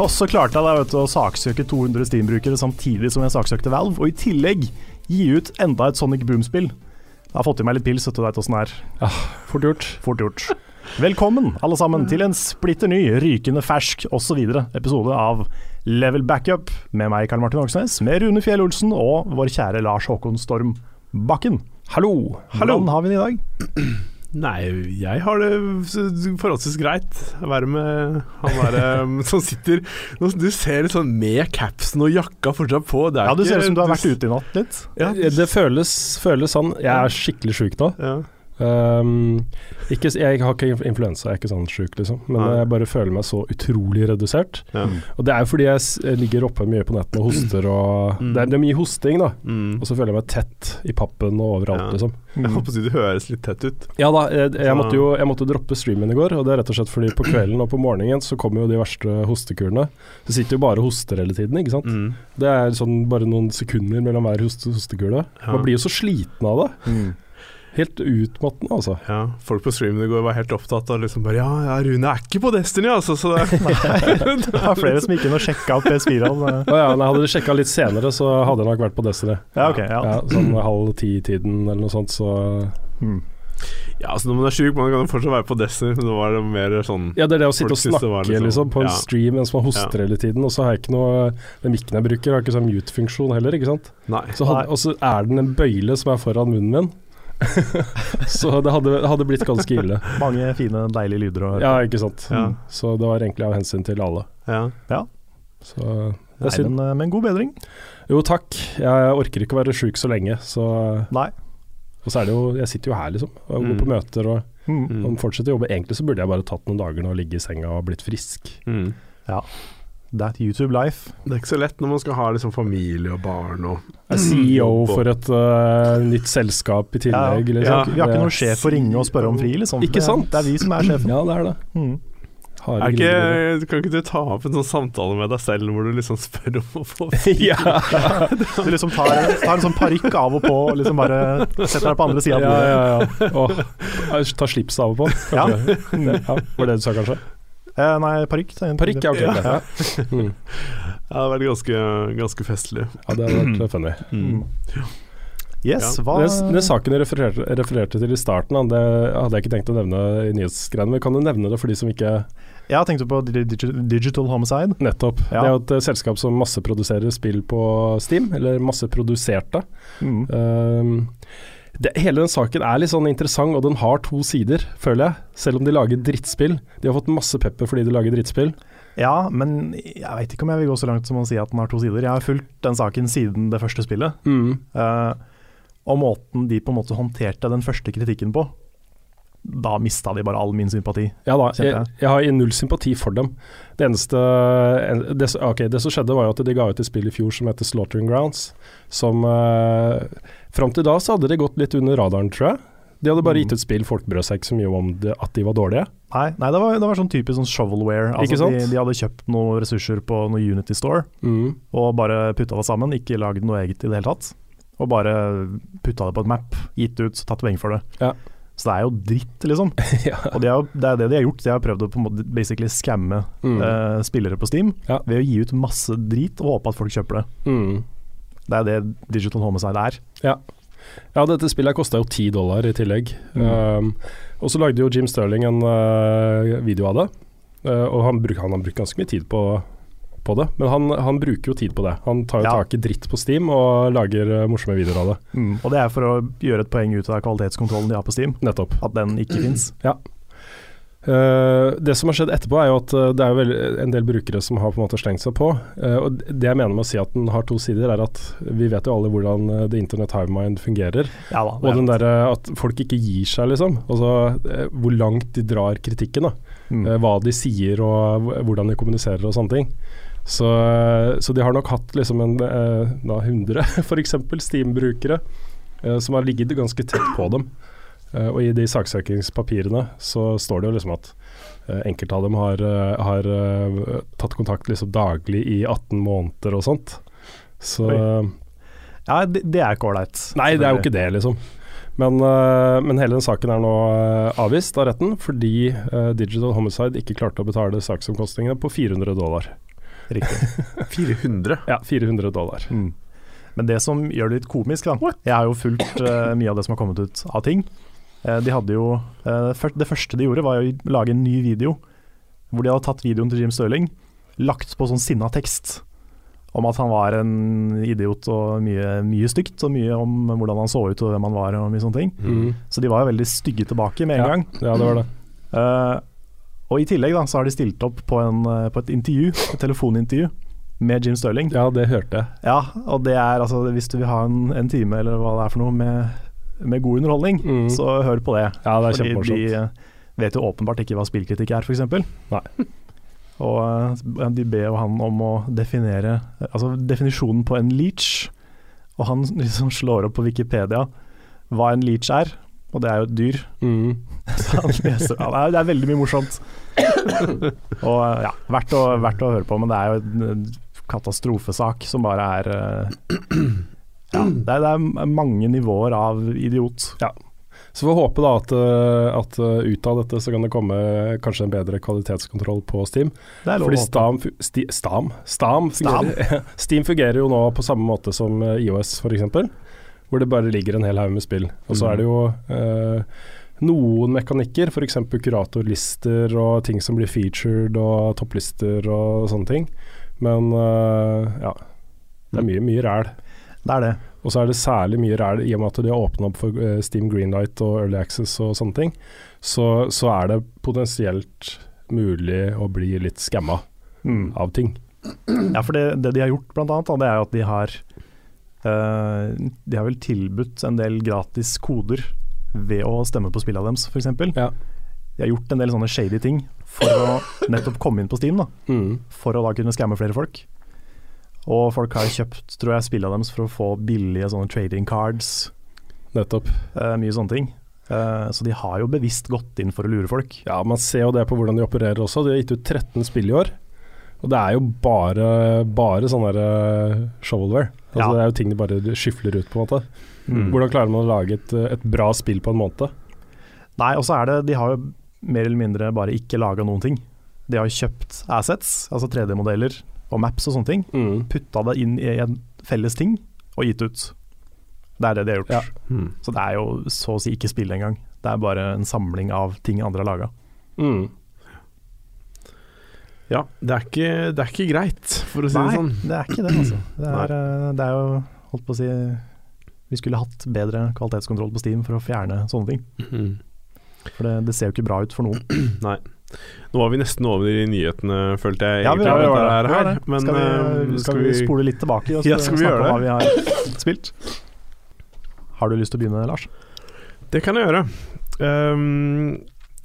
Og så klarte jeg da, vet du, å saksøke 200 Steam-brukere samtidig som jeg saksøkte Valve, og i tillegg gi ut enda et Sonic Boom-spill. Jeg har fått i meg litt pils, vet du veit åssen det er. Fort gjort. Fort gjort. Velkommen, alle sammen, til en splitter ny, rykende fersk osv. episode av Level Backup med meg, Karl Martin Oksnes, med Rune Fjell Olsen og vår kjære Lars Håkon Storm Bakken. Hallo. Hvordan har vi det i dag? Nei, jeg har det forholdsvis greit. Være med han derre som sitter Du ser litt sånn med capsen og jakka fortsatt på. Det er Ja, Du ser ut som du har vært ute i natt litt. Ja, Det føles, føles sånn. Jeg er skikkelig sjuk nå. ja. Um, ikke, jeg har ikke influensa, jeg er ikke sånn sjuk, liksom. Men Nei. jeg bare føler meg så utrolig redusert. ja. Og det er jo fordi jeg ligger oppe mye på nettet og hoster og Mm. det, er, det er mye hosting, da. Mm. Og så føler jeg meg tett i pappen og overalt, Ja. liksom. Jeg håper å si det høres litt tett ut. Ja da, jeg, jeg, måtte jo jeg måtte droppe streamen i går, og det er rett og slett fordi på kvelden og på morgenen så kommer jo de verste hostekurene. Så sitter jo bare og hoster hele tiden, ikke sant. Mm. Det er sånn bare noen sekunder mellom hver hoste, hostekule. Ja. Man blir jo så sliten av det. Helt utmattende, altså. Ja, folk på streamen i går var helt opptatt av liksom bare Ja, ja Rune er ikke på Destiny, altså, så det Det var flere som gikk inn og sjekka opp PS4-en. Å ja, nei, hadde de sjekka litt senere, så hadde jeg nok vært på Destiny. Ja, ok. Ja. Ja, sånn halv ti-tiden eller noe sånt, så hmm. Ja, altså når man er sjuk, man kan fortsatt være på Destiny, men nå var det mer sånn Ja, det er det å sitte og snakke liksom- liksom, på en ja. stream mens man hoster Ja. hele tiden, og så har jeg ikke noe Den mikken jeg bruker, har ikke sånn mute-funksjon heller, ikke sant. Nei. Så hadde, og så er den en bøyle som er foran munnen min. så det hadde, hadde blitt ganske ille. Mange fine, deilige lyder å høre. Ja, ikke sant. Ja. Så det var egentlig av hensyn til alle. Ja. Så det Nei, er synd. men, eh, men god bedring. Jo, takk. Jeg orker ikke å være sjuk så lenge, så Nei. Og så er det jo Jeg sitter jo her, liksom, og går Mm. på møter og, Mm. Og fortsetter å jobbe. Egentlig så burde jeg bare tatt noen dager nå og ligge i senga og blitt frisk. Mm. That YouTube life. Det er ikke så lett når man skal ha liksom familie og barn og er CEO for et uh, nytt selskap i tillegg. vi, Liksom. har, ikke- vi har ikke noen sjef å ringe og spørre om fri, liksom. Ikke Det- sant? Det er vi som er sjefen. Ja, det er det. Mm. Er ikke, Kan ikke du ta opp en sånn samtale med deg selv hvor du liksom spør om å få fri? ja. Du liksom tar, tar en sånn parykk av og på og liksom bare setter deg på andre sida ja, av bordet. ja, ja. Og tar slips av og på. Ja. kanskje. ja. Var det det du sa, kanskje? Eh, nei, parykk. er Parykk, ja. ok. Ja. Ja. Mm. Det har vært ganske, ganske festlig. ja, det hadde vært funny. Mm. Yes, Ja. hva Den, den saken jeg refererte, refererte til i starten, det hadde jeg ikke tenkt å nevne i nyhetsgreiene, men kan du nevne det for de som ikke Jeg tenkte på Digi- Digi- Digital Homicide. Nettopp. Ja. Det er jo et eh, selskap som masseproduserer spill på Steam, eller masseproduserte. Mm. Um, det, hele den saken er litt sånn interessant, og den har to sider, føler jeg. Selv om de lager drittspill. De har fått masse pepper fordi de lager drittspill. Ja, men jeg veit ikke om jeg vil gå så langt som å si at den har to sider. Jeg har fulgt den saken siden det første spillet. Eh, og måten de på en måte håndterte den første kritikken på, da mista de bare all min sympati. Ja da, jeg, jeg. har null sympati for dem. Det eneste det, ok, det som skjedde, var jo at de ga ut et spill i fjor som heter Slaughtering Grounds. Som eh, Fram til da så hadde de gått litt under radaren, tror jeg. De hadde bare Mm. gitt ut spill, folk brød seg ikke så mye om det, at de var dårlige. Nei, nei det, var, det var sånn typisk sånn shovelware. Altså, de, de hadde kjøpt noen ressurser på noe Unity Store Mm. og bare putta det sammen. Ikke lagd noe eget i det hele tatt. Og bare putta det på et map, gitt ut, tatt penger for det. Ja. Så det er jo dritt, liksom. ja. Og de har, det er det de har gjort. De har prøvd å på en måte basically skamme Mm. eh, spillere på Steam Ja. ved å gi ut masse drit og håpe at folk kjøper det. Mm. Det er det Digital Homicide er. Ja. ja, dette spillet kosta jo ti dollar i tillegg. Mm. Um, og så lagde jo Jim Sterling en uh, video av det. Uh, og han, bruk, han har brukt ganske mye tid på, på det, men han, han bruker jo tid på det. Han tar jo Ja. tak i dritt på Steam og lager uh, morsomme videoer av det. Mm. Og det er for å gjøre et poeng ut av kvalitetskontrollen de har på Steam. Nettopp. At den ikke fins. Uh, det som har skjedd etterpå, er jo at uh, det er vel- en del brukere som har på en måte slengt seg på. Uh, og det jeg mener med å si at den har to sider, er at vi vet jo alle hvordan The Internet Hive Mind fungerer. Ja da. Og den derre at folk ikke gir seg, liksom. Altså uh, hvor langt de drar kritikken. da. mm. Eh, hva de sier og hvordan de kommuniserer og sånne ting. Så, eh, så de har nok hatt liksom en eh, da 100 f.eks. Steam-brukere eh, som har ligget ganske tett på dem. Eh, og i de saksøkingspapirene så står det jo liksom at enkelte av dem har, har tatt kontakt liksom daglig i 18 måneder og sånt. Så Oi. Ja, det, det er ikke ålreit. Nei, det er jo ikke det, liksom. Men, men hele den saken er nå avvist av retten fordi Digital Homicide ikke klarte å betale saksomkostningene på 400 dollar. Riktig. 400? Ja, 400 dollar. Mm. Men det som gjør det litt komisk, da Jeg har jo fulgt uh, mye av det som har kommet ut av ting. Uh, de hadde jo uh, Det første de gjorde, var å lage en ny video. Hvor de hadde tatt videoen til Jim Stirling, lagt på sånn sinna tekst om at han var en idiot og mye, mye stygt, og mye om hvordan han så ut og hvem han var og mye sånne ting. Mm. Så de var jo veldig stygge tilbake med en Ja. gang. Ja, det var det. Eh, og i tillegg da, så har de stilt opp på, en, eh, på et intervju, et telefonintervju, med Jim Stirling. Ja, det hørte jeg. Ja, og det er altså Hvis du vil ha en, en time eller hva det er for noe med, med god underholdning, Mm. så hør på det. Ja, det er Fordi de eh, vet jo åpenbart ikke hva spillkritikk er, f.eks. Og eh, de ber jo han om å definere Altså definisjonen på en leech, og han liksom slår opp på Wikipedia hva en leech er, og det er jo et dyr. Mm. Så han leser, er, det er veldig mye morsomt. Og ja, verdt å, verdt å høre på, men det er jo en katastrofesak som bare er eh, Ja, det er, det er mange nivåer av idiot. Så får vi håpe da at, eh, at eh, ut av dette så kan det komme kanskje en bedre kvalitetskontroll på Steam. Er Fordi. Stam, sti, Stam? Stam fungerer, Steam fungerer jo nå på samme måte som IOS f.eks. Hvor det bare ligger en hel haug med spill. Og så er det jo eh, noen mekanikker, f.eks. kuratorlister og ting som blir featured og topplister og sånne ting. Men eh, ja, det er mye, mye ræl. Det er det. Og så er det særlig mye ræl i og med at de har åpna opp for eh, Steam Greenlight og Early Access og sånne ting. Så, så er det potensielt mulig å bli litt skamma Mm. av ting. Ja, for det, det de har gjort blant da, det er jo at de har Uh, De har vel tilbudt en del gratis koder ved å stemme på spillene deres, f.eks. Ja. De har gjort en del sånne shady ting for å nettopp komme inn på Steam, da, Mm. for å da kunne skamme flere folk. Og folk har kjøpt tror jeg, spillene deres for å få billige sånne trading cards, Nettopp. eh, mye sånne ting. Eh, så de har jo bevisst gått inn for å lure folk. Ja, man ser jo det på hvordan de opererer også. De har gitt ut 13 spill i år. Og det er jo bare, bare sånn eh, shovelware. Altså, Ja. Det er jo ting de bare skyfler ut, på en måte. Mm. Hvordan klarer man å lage et, et bra spill på en måned? Nei, og så er det De har jo mer eller mindre bare ikke laga noen ting. De har jo kjøpt assets, altså 3D-modeller og maps og sånne ting. Mm. Putta det inn i en felles ting og gitt ut. Det er det de har gjort. Ja. Mm. Så det er jo så å si ikke spill engang. Det er bare en samling av ting andre har laga. Mm. Ja, det er, ikke, det er ikke greit, for å si det sånn. Nei, det er ikke det, altså. Det er, eh, det er jo, holdt på å si Vi skulle hatt bedre kvalitetskontroll på Steam for å fjerne sånne ting. Mm. For det, det ser jo ikke bra ut for noen. Nei. Nå var vi nesten over i nyhetene, følte jeg. Ja, vi var det, dette vi var her, det. Men skal, vi, skal, skal vi spole litt tilbake og Ja, snakke om hva vi har spilt? Har du lyst til å begynne, Lars? Det kan jeg gjøre. Um,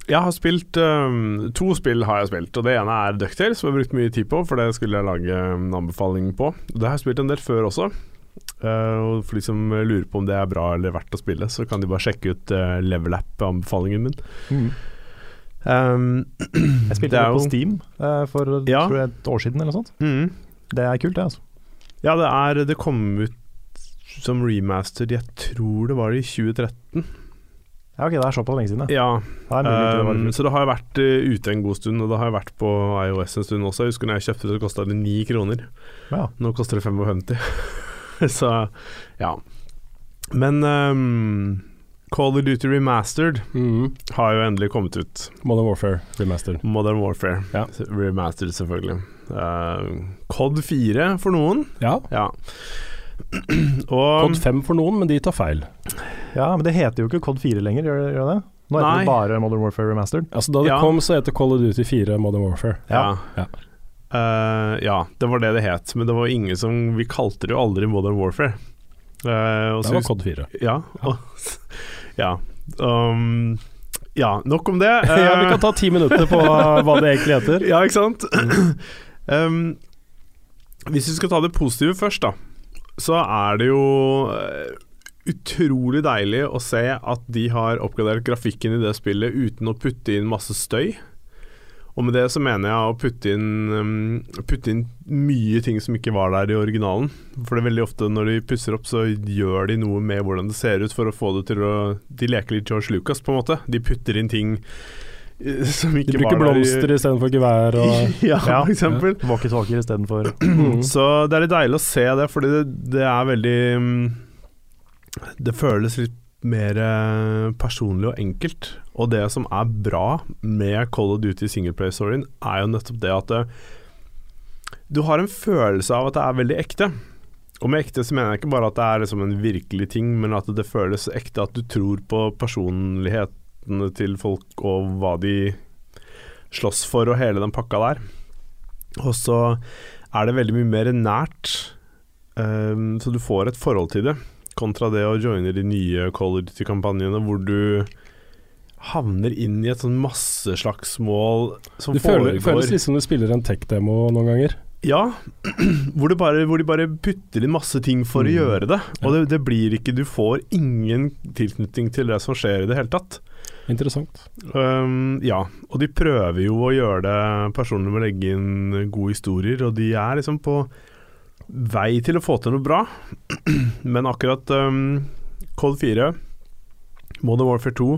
jeg har spilt um, To spill har jeg spilt, og det ene er Ducktail, som jeg har brukt mye tid på, for det skulle jeg lage en anbefaling på. Det har jeg spilt en del før også. Uh, og For de som lurer på om det er bra eller verdt å spille, så kan de bare sjekke ut uh, Level App-anbefalingen min. Um, Jeg spilte det på Steam eh, for Ja. tror jeg, et år siden eller noe sånt. mm, Det er kult, det. altså. Ja, det er Det kom ut som remaster, jeg tror det var i 2013. Ja, ok, Det er såpass lenge siden, ja. Ja, Det Um, så det har vært ute en god stund, og det har vært på iOS en stund også. Jeg husker når jeg kjøpte det, så kosta det ni kroner. Ja. Nå koster det 55. så ja. Men um, Call of Duty Remastered Mm. har jo endelig kommet ut. Modern Warfare remastered. Modern Warfare Ja. Remastered, selvfølgelig. Uh, COD 4 for noen. Ja. Ja. og Cod 5 for noen, men de tar feil. ja, men det heter jo ikke Cod 4 lenger, gjør, gjør det? Nå heter Nei. det bare Modern Warfare Remastered. Altså Da det Ja. kom, så heter Call of Duty 4 Modern Warfare. Ja. Ja. Eh, ja, det var det det het, men det var ingen som Vi kalte det jo aldri Modern Warfare. Uh, Det var Cod 4. Ja. og- ja. Um, ja, nok om det. ja, Vi Eh, kan ta ti minutter på hva det egentlig heter. ja, ikke sant? um, hvis vi skal ta det positive først, da, så er det jo eh, utrolig deilig å se at de har oppgradert grafikken i det spillet uten å putte inn masse støy. Og med det så mener jeg å putte inn, um, putte inn mye ting som ikke var der i originalen. For det er veldig ofte når de pusser opp, så gjør de noe med hvordan det ser ut for å få det til å De leker litt George Lucas, på en måte. De putter inn ting som De bruker var der blomster istedenfor gevær og ja, Ja. for eksempel. Walkietalkier istedenfor Mm. Så det er litt deilig å se det, fordi det, det er veldig mm, Det føles litt mer eh, personlig og enkelt. Og det som er bra med Call of Duty singleplay-storyen, er jo nettopp det at du har en følelse av at det er veldig ekte. Og med ekte så mener jeg ikke bare at det er liksom en virkelig ting, men at det føles ekte. At du tror på personlighetene til folk og hva de slåss for og hele den pakka der. Og så er det veldig mye mer nært, um, så du får et forhold til det, kontra det å joine de nye Call of Duty-kampanjene hvor du havner inn i et sånn masseslagsmål som Det føles, foregår føles litt som du spiller en tech-demo noen ganger. Ja, hvor, det bare, hvor de bare putter inn masse ting for å Mm. gjøre det. Og det, det blir ikke Du får ingen tilknytning til det som skjer i det hele tatt. Interessant. Um, ja, og de prøver jo å gjøre det personlig med å legge inn gode historier, og de er liksom på vei til å få til noe bra. Men akkurat um, Cold 4, Modern Warfare 2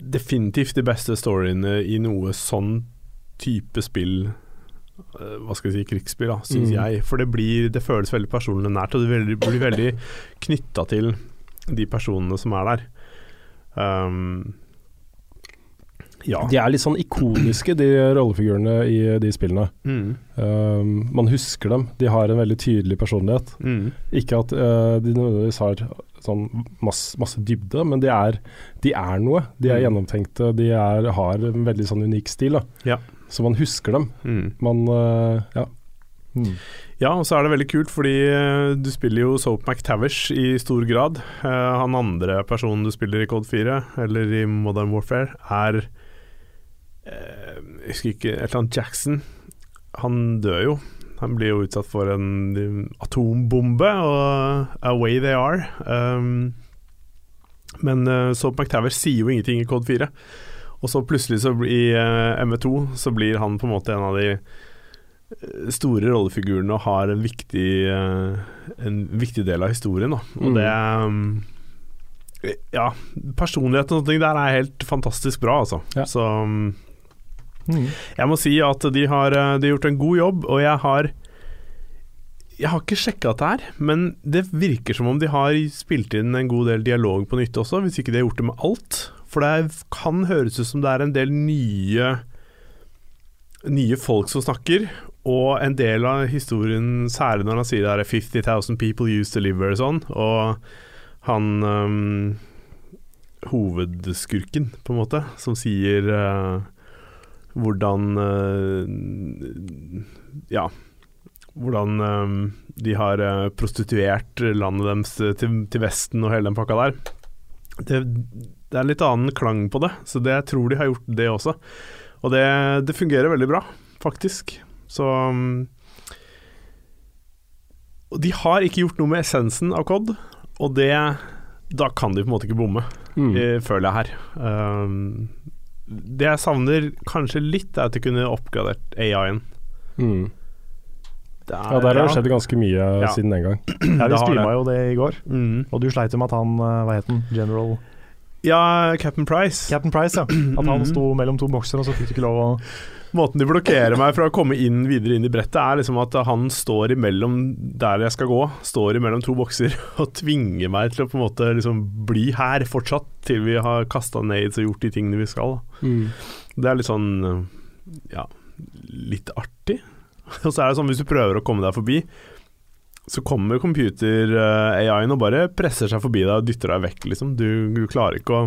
Definitivt de beste storyene i noe sånn type spill eh, hva skal jeg si, krigsspill, da, syns Mm. jeg. For det, blir, det føles veldig personlig nært, og det blir veldig knytta til de personene som er der. Um, ja. De er litt sånn ikoniske, de rollefigurene i de spillene. Mm. Um, man husker dem. De har en veldig tydelig personlighet. Mm. Ikke at uh, de nødvendigvis har sånn masse, masse dybde, men de er, de er noe. De er Mm. gjennomtenkte, de er, har en veldig sånn unik stil. Da. Ja. Så man husker dem. Mm. Man uh, Ja. mm. Ja, og så er det veldig kult fordi eh, du spiller jo Soap McTavish i stor grad. Eh, han andre personen du spiller i Code 4, eller i Modern Warfare, er eh, Jeg husker ikke Et eller annet Jackson. Han dør jo. Han blir jo utsatt for en eh, atombombe, og away they are. Um, men uh, Soap McTavish sier jo ingenting i Code 4. Og så plutselig så i uh, MV2 så blir han på en måte en av de store rollefigurene og har en viktig, uh, en viktig del av historien. Da. Og Mm. det um, Ja, personligheten og sånne ting der er helt fantastisk bra, altså. Ja. Så um, Mm. jeg må si at de har, eh, de har gjort en god jobb, og jeg har jeg har ikke sjekka dette her, men det virker som om de har spilt inn en god del dialog på nytt også, hvis ikke de har gjort det med alt. For det kan høres ut som det er en del nye nye folk som snakker, og en del av historien, særlig når han sier det er 50 000 people used to live og sånn, og han um, hovedskurken, på en måte, som sier uh, hvordan uh, Ja, hvordan um, de har uh, prostituert landet deres til, til Vesten og hele den pakka der. Det, det er litt annen klang på det, så det, jeg tror de har gjort det også. Og det, det fungerer veldig bra, faktisk. Så um, Og de har ikke gjort noe med essensen av COD, og det Da kan de på en måte ikke bomme, Mm. eh, føler jeg her. Um, det jeg savner kanskje litt, er at de kunne oppgradert AI-en. Mm. Ja, der har det skjedd ganske mye Ja. siden den gang. Ja, vi streama jo det i går, Mm. og du sleit jo med at han eh, Hva het han? General Ja, Captain Price. Captain Price, ja. At han sto mellom to bokser, og så fikk du ikke lov å Måten de blokkerer meg fra å komme inn videre inn i brettet, er liksom at han står imellom der jeg skal gå, står imellom to bokser og tvinger meg til å på en måte liksom bli her fortsatt, til vi har kasta nades og gjort de tingene vi skal. Mm. Det er litt sånn ja, litt artig. Og så er det sånn hvis du prøver å komme deg forbi, så kommer computer-AI-en og bare presser seg forbi deg og dytter deg vekk, liksom. Du, du klarer ikke å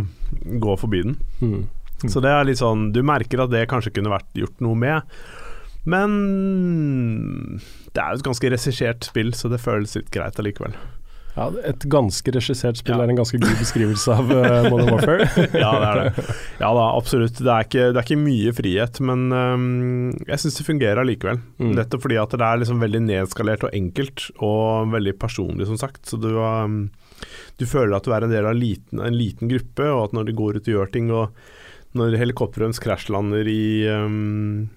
gå forbi den. Mm. Så det er litt sånn Du merker at det kanskje kunne vært gjort noe med. Men det er jo et ganske regissert spill, så det føles litt greit allikevel. Ja, et ganske regissert spill Ja. er en ganske god beskrivelse av uh, Modern Warfare. Ja, det er det. Ja da, absolutt. Det er ikke, det er ikke mye frihet, men um, jeg syns det fungerer allikevel. Mm. Nettopp fordi at det er liksom veldig nedskalert og enkelt, og veldig personlig, som sagt. Så du, um, du føler at du er en del av en liten, en liten gruppe, og at når de går ut og gjør ting, og når helikopteret deres krasjlander i um,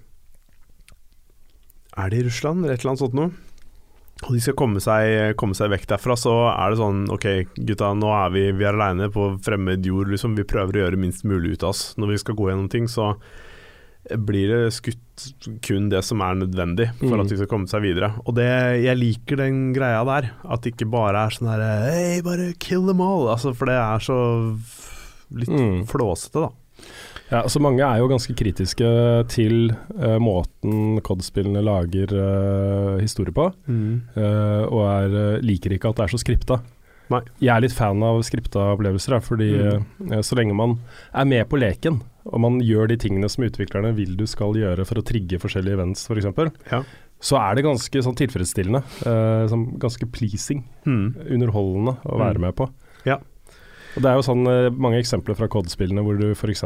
Er det i Russland, eller et eller annet sånt noe? Og de skal komme seg, komme seg vekk derfra, så er det sånn Ok, gutta, nå er vi, vi er aleine på fremmed jord, liksom. Vi prøver å gjøre minst mulig ut av oss. Når vi skal gå gjennom ting, så blir det skutt kun det som er nødvendig for Mm. at de skal komme seg videre. Og det, jeg liker den greia der. At det ikke bare er sånn her Hei, bare kill them all. Altså, for det er så litt Mm. flåsete, da. Ja, altså Mange er jo ganske kritiske til uh, måten COD-spillene lager uh, historie på, eh, og er, liker ikke at det er så skripta. Nei. Jeg er litt fan av skripta opplevelser, fordi eh, så lenge man er med på leken, og man gjør de tingene som utviklerne vil du skal gjøre for å trigge forskjellige events f.eks., for Ja. så er det ganske sånn tilfredsstillende. sånn ganske pleasing, Mm. underholdende å være Mm. med på. Og Det er jo sånn eh, mange eksempler fra COD-spillene hvor du f.eks.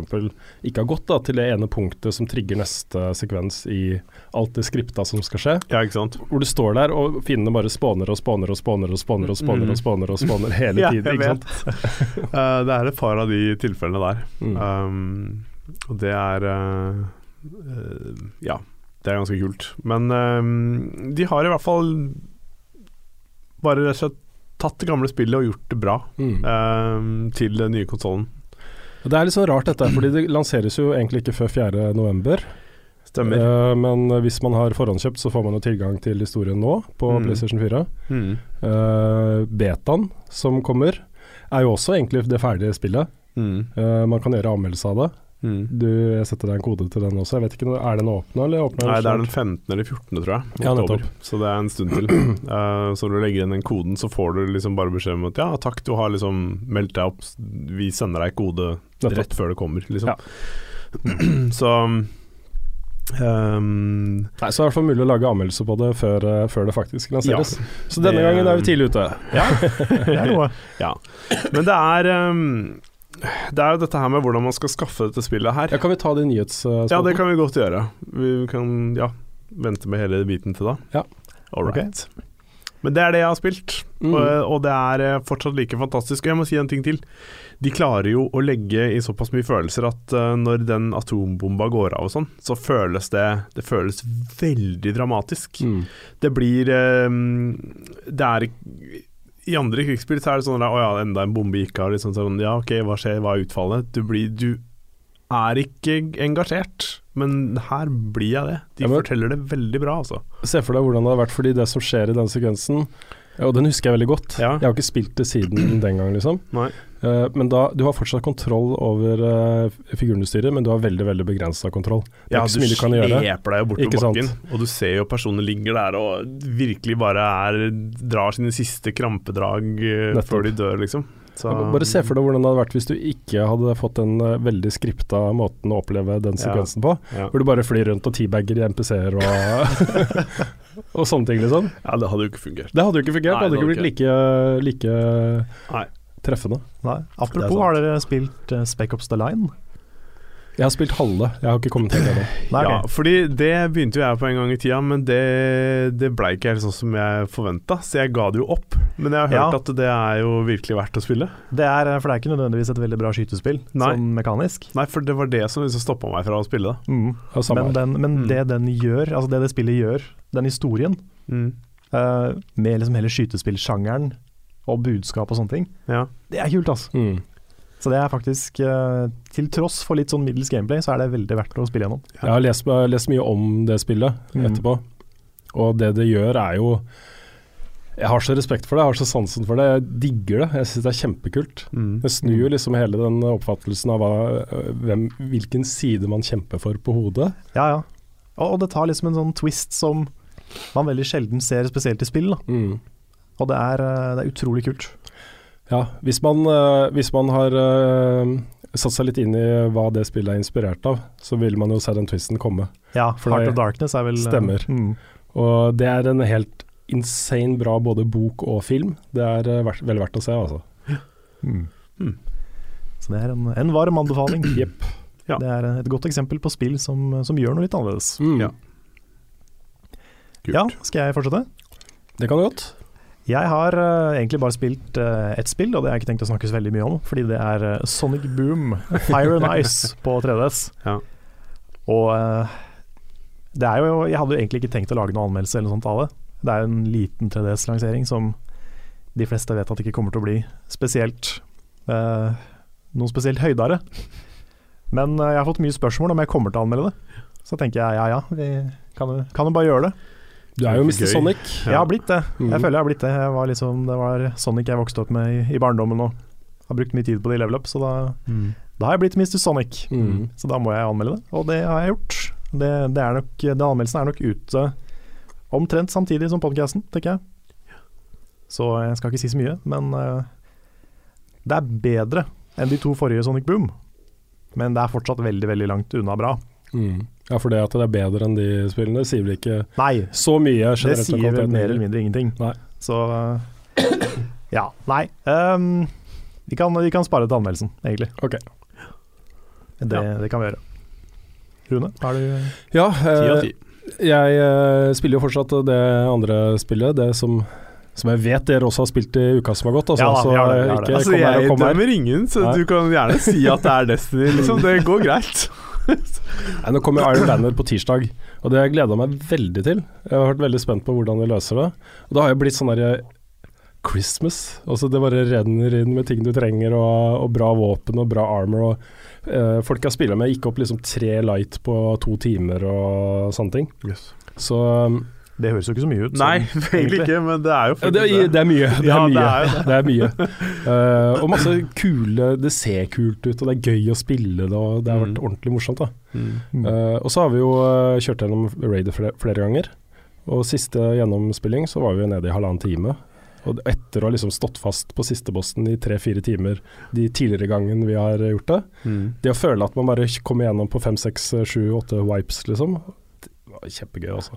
ikke har gått da, til det ene punktet som trigger neste sekvens i alt det skripta som skal skje. ja, ikke sant. Hvor du står der og fiendene bare spåner og spåner og spåner og spåner og spåner Mm. og spåner og spåner hele Ja, tiden. ikke sant? uh, det er et par av de tilfellene der. Mm. Um, og det er uh, uh, Ja, det er ganske kult. Men de har i hvert fall bare rett og slett tatt det gamle spillet og gjort det bra Mm. um, til den nye konsollen. Det er litt sånn rart dette, fordi det lanseres jo egentlig ikke før 4. november. Stemmer. Eh, men hvis man har forhåndskjøpt, så får man jo tilgang til historien nå på Mm. PlayStation 4. Mm. Uh, betaen som kommer, er jo også egentlig det ferdige spillet. Eh, man kan gjøre anmeldelse av det. Mm. Du, setter deg en kode til den også. Jeg vet ikke, Er den åpna, eller åpna Nei, det er den 15. eller 14., tror jeg. Ja, oktober. så det er en stund til. Uh, så når du legger inn den koden, så får du liksom bare beskjed om at ja, takk, du har liksom meldt deg opp, vi sender deg kode rett før det kommer, liksom. Ja. så Um, Nei, Så er det i hvert fall mulig å lage anmeldelse på det før, eh, før det faktisk lanseres. Så denne det- gangen er vi tidlig ute. ja, Det er noe. ja. Men det er ehm, Det er jo dette her med hvordan man skal skaffe dette spillet her. Ja, kan vi ta det i nyhetsspalten? Ja, det kan vi godt gjøre. Vi kan ja, vente med hele biten til da. Ja. All right. Men det er det jeg har spilt, Mm. og, og det er eh, fortsatt like fantastisk. Og jeg må si en ting til. De klarer jo å legge i såpass mye følelser at uh, når den atombomba går av og sånn, så føles det Det føles veldig dramatisk. Mm. Det blir um, Det er ikke I andre krigsspill så er det sånn at, Å ja, enda en bombe gikk av. Liksom sånn, ja, ok, hva skjer, hva er utfallet? Du blir Du er ikke engasjert, men her blir jeg det. De Ja, men- forteller det veldig bra, altså. Se for deg hvordan det har vært, fordi det som skjer i den sekvensen ja, Og den husker jeg veldig godt. Ja. Jeg har ikke spilt det siden den gang, liksom. Nei. Uh, men da, du har fortsatt kontroll over uh, figuren du styrer, men du har veldig veldig begrensa kontroll. Det er Ja, ikke så du mye du kan gjøre. sleper deg jo bortover på bakken, og du ser jo personen ligger der og virkelig bare er drar sine siste krampedrag uh, før de dør, liksom. Så, Bare se for deg hvordan det hadde vært hvis du ikke hadde fått den eh, veldig skripta måten å oppleve den Ja. sekvensen på. ja. Hvor du bare flyr rundt og teabagger i MPC-er og, og sånne ting, liksom. ja, det hadde jo ikke fungert. Det hadde jo ikke fungert. Nei, det hadde det ikke blitt like, like Nei. treffende. Nei. Apropos, har dere spilt uh, Spec Ops The Line? Jeg har spilt halve, jeg har ikke kommet det. Nei, Ja, okay. fordi det begynte jo jeg på en gang i tida, men det, det ble ikke helt sånn som jeg forventa, så jeg ga det jo opp. Men jeg har hørt Ja. at det er jo virkelig verdt å spille. Det er, eh, for det er ikke nødvendigvis et veldig bra skytespill, Nei. sånn mekanisk. Nei, for det var det som liksom stoppa meg fra å spille det. Mm. Ja, Men, den, men Mm. det den gjør, altså det det spillet gjør, den historien, eh, med liksom hele skytespillsjangeren og budskap og sånne ting, Ja. det er kult, altså. Så det er faktisk, eh, til tross for litt sånn middels gameplay, så er det veldig verdt å spille gjennom. Jeg har lest, lest mye om det spillet Mm. etterpå, og det det gjør er jo Jeg har så respekt for det, jeg har så sansen for det. Jeg digger det. Jeg syns det er kjempekult. Mm. Det snur liksom hele den oppfattelsen av hva, øh, hvem, hvilken side man kjemper for på hodet. Ja, ja. Og, det tar liksom en sånn twist som man veldig sjelden ser, spesielt i spill. Mm. Og det er, eh, det er utrolig kult. Ja, hvis man, øh, hvis man har øh, satt seg litt inn i hva det spillet er inspirert av, så vil man jo se den twisten komme. Ja, For Heart of Darkness er vel eh, stemmer. Mm. Og det er en helt insane bra både bok og film. Det er verdt, vel verdt å se, altså. Mm. Mm. Så det er en, en varm anbefaling. Jepp. Ja. Det er et godt eksempel på spill som, som gjør noe litt annerledes. Mm. Ja. Ja, skal jeg fortsette? Det kan du godt. Jeg har uh, egentlig bare spilt uh, ett spill, og det har jeg ikke tenkt å snakke så veldig mye om, fordi det er uh, Sonic Boom Fire and Ice på 3DS. Ja. Og det er jo Jeg hadde jo egentlig ikke tenkt å lage noen anmeldelse eller noe sånt av det, Det er jo en liten 3DS-lansering som de fleste vet at det ikke kommer til å bli spesielt noe spesielt høydere. Men jeg har fått mye spørsmål om jeg kommer til å anmelde det. Så tenker jeg ja ja, vi kan jo, kan jo bare gjøre det. Du er jo Mr. Sonic. Sonic. Jeg har blitt det. Jeg føler jeg har blitt det. Jeg var liksom, det var Sonic jeg vokste opp med i, i barndommen og har brukt mye tid på det i level up, så da, Mm. da har jeg blitt Mr. Sonic. Mm. Så da må jeg anmelde det, og det har jeg gjort. Det, det er nok, den anmeldelsen er nok ute omtrent samtidig som podkasten, tenker jeg. Så jeg skal ikke si så mye, men uh, det er bedre enn de to forrige Sonic Boom. Men det er fortsatt veldig, veldig langt unna bra. Mm. Ja, for det at det er bedre enn de spillene, sier vel ikke Nei, så mye det generelt sier vel mer eller mindre ingenting. Nei. Så ja, nei. Um, vi, kan, vi kan spare til anmeldelsen, egentlig. Ok. Det, Ja. det kan vi gjøre. Rune, har du Ja, eh, jeg eh, spiller jo fortsatt det andre spillet, det som som jeg vet dere også har spilt i uka som har gått. Altså, Ja da, har det, har det. Altså, jeg dømmer ingen, så Nei. du kan gjerne si at det er Destiny, liksom. Det går greit. Nei, nå kommer Iron Banner på tirsdag, og det har jeg meg veldig til. Jeg har vært veldig spent på hvordan de løser det. Og da har jo blitt sånn derre Christmas. Altså Det bare renner inn med ting du trenger, og, og bra våpen og bra armor. Og eh, Folk jeg spiller med, gikk opp liksom tre light på to timer og sånne ting. Så um, Det høres jo ikke så mye ut. Nei, sånn, egentlig ikke, men det er jo det, er, det er mye. Det er Ja, det mye. er Det er mye. Uh, og masse kule Det ser kult ut, og det er gøy å spille det, og det har vært Mm. ordentlig morsomt. da. Eh, og så har vi jo eh, kjørt gjennom Raider flere, flere ganger. Og siste gjennomspilling så var vi nede i halvannen time. Og etter å ha liksom stått fast på siste bossen i tre-fire timer de tidligere gangene vi har gjort det, Mm. det å føle at man bare kommer gjennom på fem, seks, sju, åtte wipes, liksom, det var kjempegøy, altså.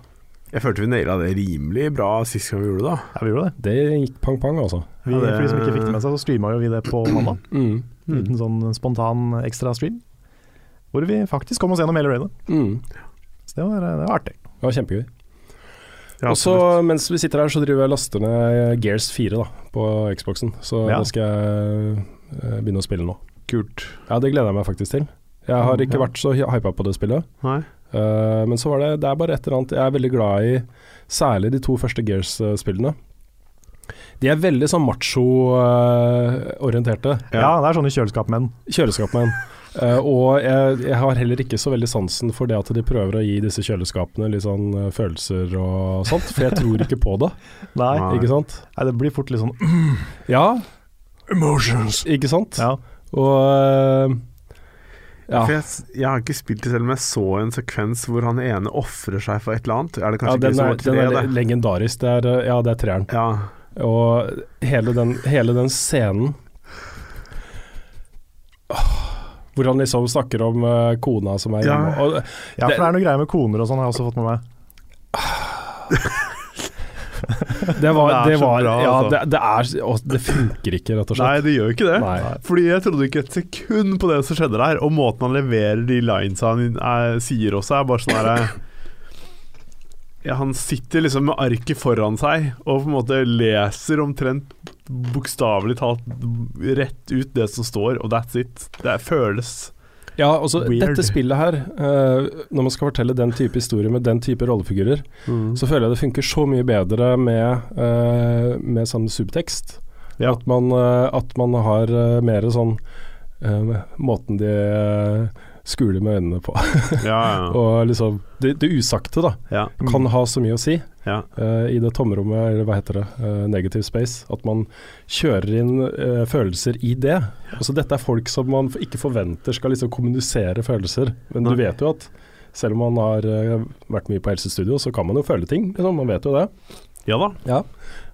Jeg følte vi naila det rimelig bra sist gang vi gjorde det. Ja, vi gjorde det. Det gikk pang-pang, altså. Vi, Ja, det- For de som ikke fikk det med seg, så streama jo vi det på mandag. Mm. En liten sånn spontan ekstra stream. Hvor vi faktisk kom oss gjennom hele raidet. Mm. Så det var, det var artig. Det var kjempegøy. Ja, og så mens vi sitter her, så driver jeg laster ned Gears 4 da, på Xboxen. Så Ja. det skal jeg eh, begynne å spille nå. Kult. Ja, det gleder jeg meg faktisk til. Jeg har ikke Ja. vært så hypa på det spillet. Nei. Eh, men så var det Det er bare et eller annet Jeg er veldig glad i særlig de to første Gears-spillene. De er veldig sånn macho-orienterte. Ja, det er sånne kjøleskapmenn. Kjøleskapmenn. Uh, og jeg, jeg har heller ikke så veldig sansen for det at de prøver å gi disse kjøleskapene litt sånn uh, følelser og sånt, for jeg tror ikke på det. Nei. Ikke sant? nei, det blir fort litt sånn Ja, Emotions. ikke sant? Ja. Og eh, ja. For jeg, jeg har ikke spilt det selv, men jeg så en sekvens hvor han ene ofrer seg for et eller annet. Er det ja, den ikke er, så den tre, er det? legendarisk. Det er, ja, det er treeren. Ja. Og hele den, hele den scenen Åh, Hvor han liksom snakker om uh, kona som er Ja. hjemme. Og, Ja, for det er noe greier med koner og sånn, har jeg også fått med meg. det var, Det er det så var bra, Ja, altså. det, det er og Det funker ikke, rett og slett. Nei, det gjør ikke det. Nei. Fordi jeg trodde ikke et sekund på det som skjedde der. Og måten han leverer de linesa han er, sier også, er bare sånn herre ja, Han sitter liksom med arket foran seg og på en måte leser omtrent bokstavelig talt rett ut det som står, og that's it. Det føles Ja, altså Weird. Dette spillet her, uh, når man skal fortelle den type historie med den type rollefigurer, så føler jeg det funker så mye bedre med, uh, med sånn subtekst. Ja. At, man, uh, at man har mer sånn Måten de skuler med øynene på. Ja, ja. Og liksom det, det usagte, da, kan ha så mye å si. Ja. uh, I det tomrommet, eller hva heter det, uh, negative space. At man kjører inn uh, følelser i det. Altså Dette er folk som man ikke forventer skal liksom kommunisere følelser. Men du vet jo at selv om man har vært mye på helsestudio, så kan man jo føle ting. Liksom, man vet jo det. ja da. Ja.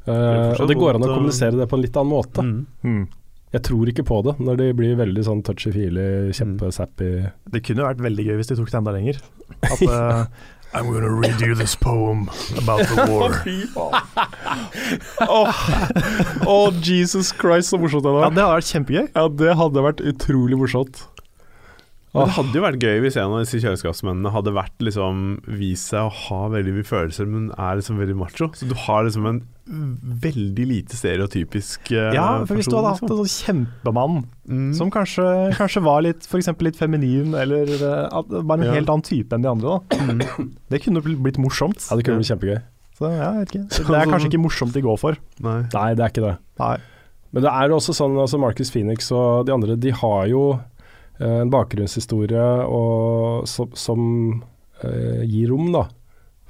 Eh, og det går an å kommunisere det på en litt annen måte. Mm. Mm. Jeg tror ikke på det når de blir veldig sånn touchy-feely, kjempesappy. Det kunne jo vært veldig gøy hvis de tok det enda lenger. At I'm gonna read you this poem about the war. Å, Jesus Christ, så morsomt det Ja, det hadde vært kjempegøy. Ja, det hadde vært utrolig morsomt. Men det hadde jo vært gøy hvis en av disse kjøleskapsmennene hadde vært liksom vist seg å ha veldig mye følelser, men er liksom veldig macho. Så du har liksom en veldig lite stereotypisk uh, Ja, for hvis du person, hadde hatt liksom. en sånn kjempemann Mm. som kanskje, kanskje var litt for eksempel litt feminin, eller uh, bare en Ja. helt annen type enn de andre, da. Det kunne bl- blitt morsomt. Ja, det kunne blitt kjempegøy. Så ja, jeg ikke. Det er kanskje ikke morsomt de går for. Nei. Nei, det er ikke det. Nei. Men det er jo også sånn, altså Marcus Phoenix og de andre, de har jo en bakgrunnshistorie og, som, som uh, gir rom da,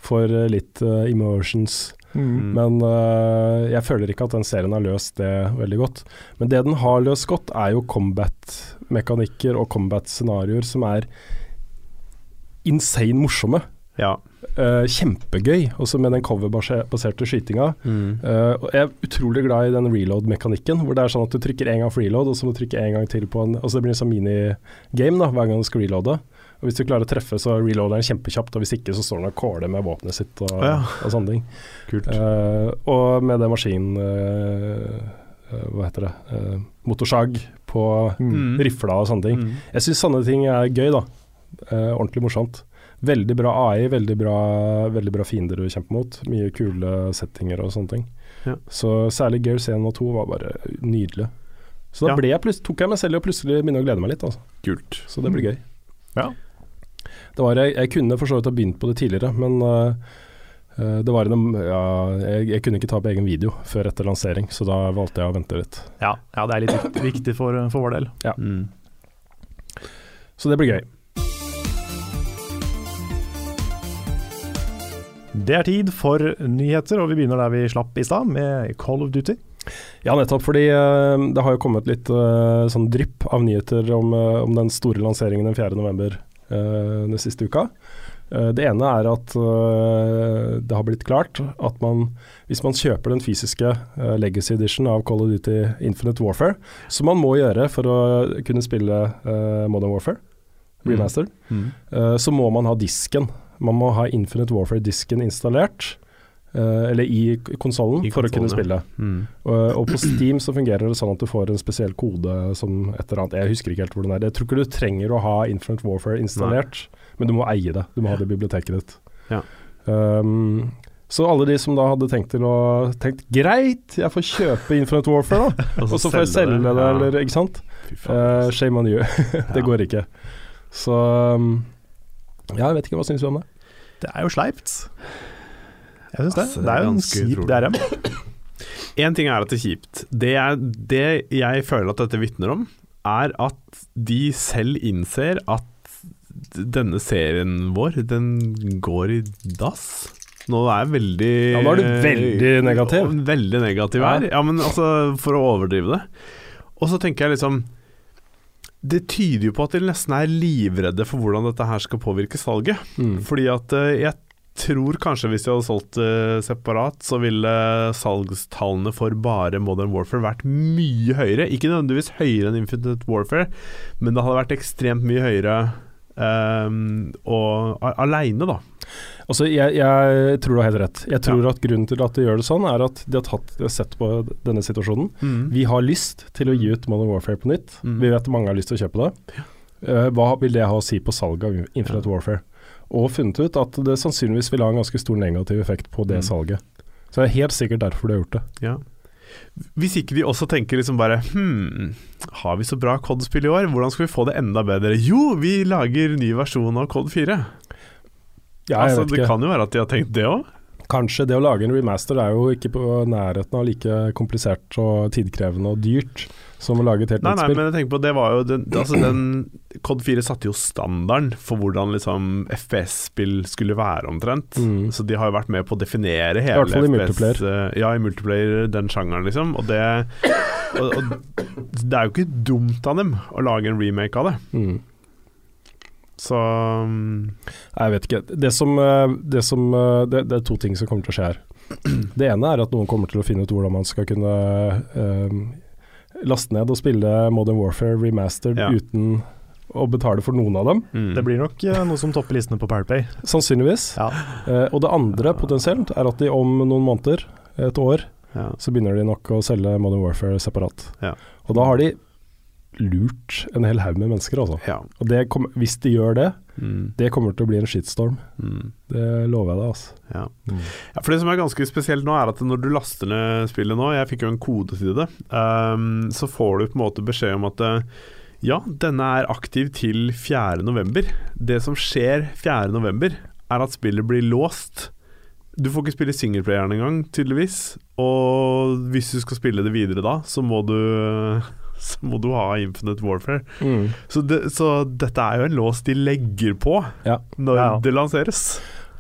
for eh, litt uh, emotions. Mm. Men uh, jeg føler ikke at den serien har løst det veldig godt. Men det den har løst godt, er jo combat-mekanikker og combat-scenarioer som er insane morsomme. Ja. Eh, kjempegøy, også med den coverbaserte skytinga. Eh, og jeg er utrolig glad i den reload-mekanikken, hvor det er sånn at du trykker en gang for reload, og så må du trykke en gang til på en Altså det blir en sånn minigame da, hver gang du skal reloade. Og Hvis du klarer å treffe, så reloader den kjempekjapt, og hvis ikke, så står den og caller med våpenet sitt og, Ja. og sånne ting. Kult. Uh, og med den maskin... eh, hva heter det? Motorsag på Mm. rifla og sånne ting. Mm. Jeg syns sånne ting er gøy, da. Ordentlig morsomt. Veldig bra AI, veldig bra, veldig bra fiender du kjemper mot. Mye kule settinger og sånne ting. Ja. Så særlig Gears 1 og 2 var bare nydelig. Så da Ja. ble jeg plutselig, tok jeg meg selv i å plutselig begynne å glede meg litt. Altså. Kult. Så det blir gøy. Ja. Det var, jeg, jeg kunne for så vidt ha begynt på det tidligere, men eh, eh, det var en, ja, jeg, jeg kunne ikke ta på egen video før etter lansering, så da valgte jeg å vente litt. Ja, ja, det er litt viktig for, for vår del. Mm. Så det blir gøy. Det er tid for nyheter, og vi begynner der vi slapp i stad, med Call of Duty. Ja, nettopp. Fordi eh, det har jo kommet litt eh, sånn drypp av nyheter om, eh, om den store lanseringen den 4. november uh, den siste uka. Eh, det ene er at det har blitt klart at man, hvis man kjøper den fysiske Legacy Edition av Call of Duty Infinite Warfare, som man må gjøre for å kunne spille Modern Warfare, Mm. Mm. eh, så må man ha disken. Man må ha Infinite Warfare-disken installert. Uh, eller i konsollen, for å kunne ja. spille. Mm. Og, og på Steam så fungerer det sånn at du får en spesiell kode som et eller annet Jeg husker ikke helt hvor den er. Jeg tror ikke du trenger å ha Infinite Warfare installert, men du må eie det. Du må ha det i biblioteket ditt. Ja. Um, så alle de som da hadde tenkt til å tenkt greit, jeg får kjøpe Infinite Warfare, da. og så får jeg selge det, ja. eller ikke sant. Uh, shame on you. det Ja. går ikke. Så um, ja, jeg vet ikke. Hva syns du om det? Det er jo sleipt. Jeg syns det. Altså, det det er jo en kjip. DRM. En ting er at det er kjipt. Det, er, det jeg føler at dette vitner om, er at de selv innser at denne serien vår, den går i dass. Nå er jeg veldig Ja, nå er du veldig negativ. Veldig negativ her. Ja, men altså, for å overdrive det. Og så tenker jeg liksom Det tyder jo på at de nesten er livredde for hvordan dette her skal påvirke salget. Mm. Fordi at eh, jeg tror kanskje hvis de hadde solgt det separat, så ville salgstallene for bare Modern Warfare vært mye høyere. Ikke nødvendigvis høyere enn Infinite Warfare, men det hadde vært ekstremt mye høyere um, og aleine, da. Altså, jeg, jeg tror du har helt rett. Jeg tror at grunnen til at de gjør det sånn, er at de har, tatt, de har sett på denne situasjonen. Vi har lyst til å gi ut Modern Warfare på nytt. Mm. Vi vet mange har lyst til å kjøpe det. Uh, hva vil det ha å si på salget av Infinite Warfare? Og funnet ut at det sannsynligvis vil ha en ganske stor negativ effekt på det Mm. salget. Så det er helt sikkert derfor de har gjort det. Ja. Hvis ikke de også tenker liksom bare Hm, har vi så bra COD-spill i år? Hvordan skal vi få det enda bedre? Jo, vi lager ny versjon av COD 4. Ja, altså, det kan jo være at de har tenkt det òg. Kanskje det å lage en remaster er jo ikke på nærheten av like komplisert og tidkrevende og dyrt som å lage et helt nytt spill. nei, men jeg tenker på det var jo den, altså den COD 4 satte jo standarden for hvordan liksom FPS-spill skulle være omtrent. Mm. Så de har jo vært med på å definere hele hvert fall i FPS, multiplayer. eh, Ja, i multiplayer, den sjangeren, liksom. Og det og, og det er jo ikke dumt av dem å lage en remake av det. Mm. Så um, Nei, Jeg vet ikke. Det, som, eh, det, som, eh, det, det er to ting som kommer til å skje her. Det ene er at noen kommer til å finne ut hvordan man skal kunne eh, laste ned og spille Modern Warfare remastered Ja. uten å betale for noen av dem. mm. Det blir nok eh, noe som topper listene på Powerplay. Sannsynligvis. Ja. Eh, og det andre potensielt er at de om noen måneder, et år, ja. så begynner de nok å selge Modern Warfare separat. Ja. Og da har de lurt en hel haug med mennesker, altså. ja. Og det kom, hvis de gjør det, Mm. det kommer til å bli en shitstorm. Mm. Det lover jeg deg, altså. Ja. ja, for det som er ganske spesielt nå, er at når du laster ned spillet nå, jeg fikk jo en kode til det, um, så får du på en måte beskjed om at eh, ja, denne er aktiv til 4. november. Det som skjer 4. november, er at spillet blir låst Du får ikke spille singleplayeren engang, tydeligvis. Og hvis du skal spille det videre da, så må du så må du ha Infinite Warfare. Mm. Så, det, så dette er jo en lås de legger på Ja. når Ja. det lanseres.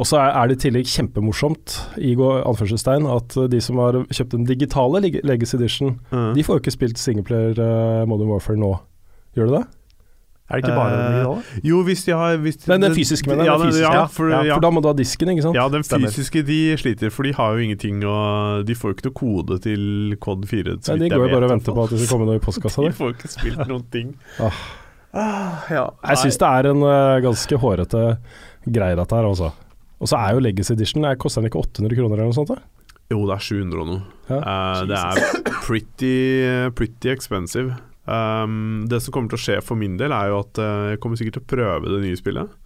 Og så er, det i tillegg kjempemorsomt i anførselstegn at eh, de som har kjøpt den digitale Legacy Edition, Mm. de får jo ikke spilt singleplayer uh, Modern Warfare nå. Gjør de det? Er det ikke bare uh, den digitale? Jo, hvis de har hvis de, Nei, den fysiske, mener jeg, ja, den fysiske. Ja, for, Ja, For da må du ha disken, ikke sant? ja, den fysiske de sliter, for de har jo ingenting og De får jo ikke noe kode til Cod 4. så Nei, de går jo bare og venter på at det skal komme noe i postkassa De får ikke spilt noen ting. Ah. Ah, ja. Jeg syns det er en uh, ganske hårete greie, dette her, altså. Og så er jo Legacy Edition eh, Koster den ikke 800 kroner eller noe sånt? da? Jo, det er 700 og noe. Ja. Uh, det er pretty, pretty expensive. Um, det som kommer til å skje for min del, er jo at eh, jeg kommer sikkert til å prøve det nye spillet.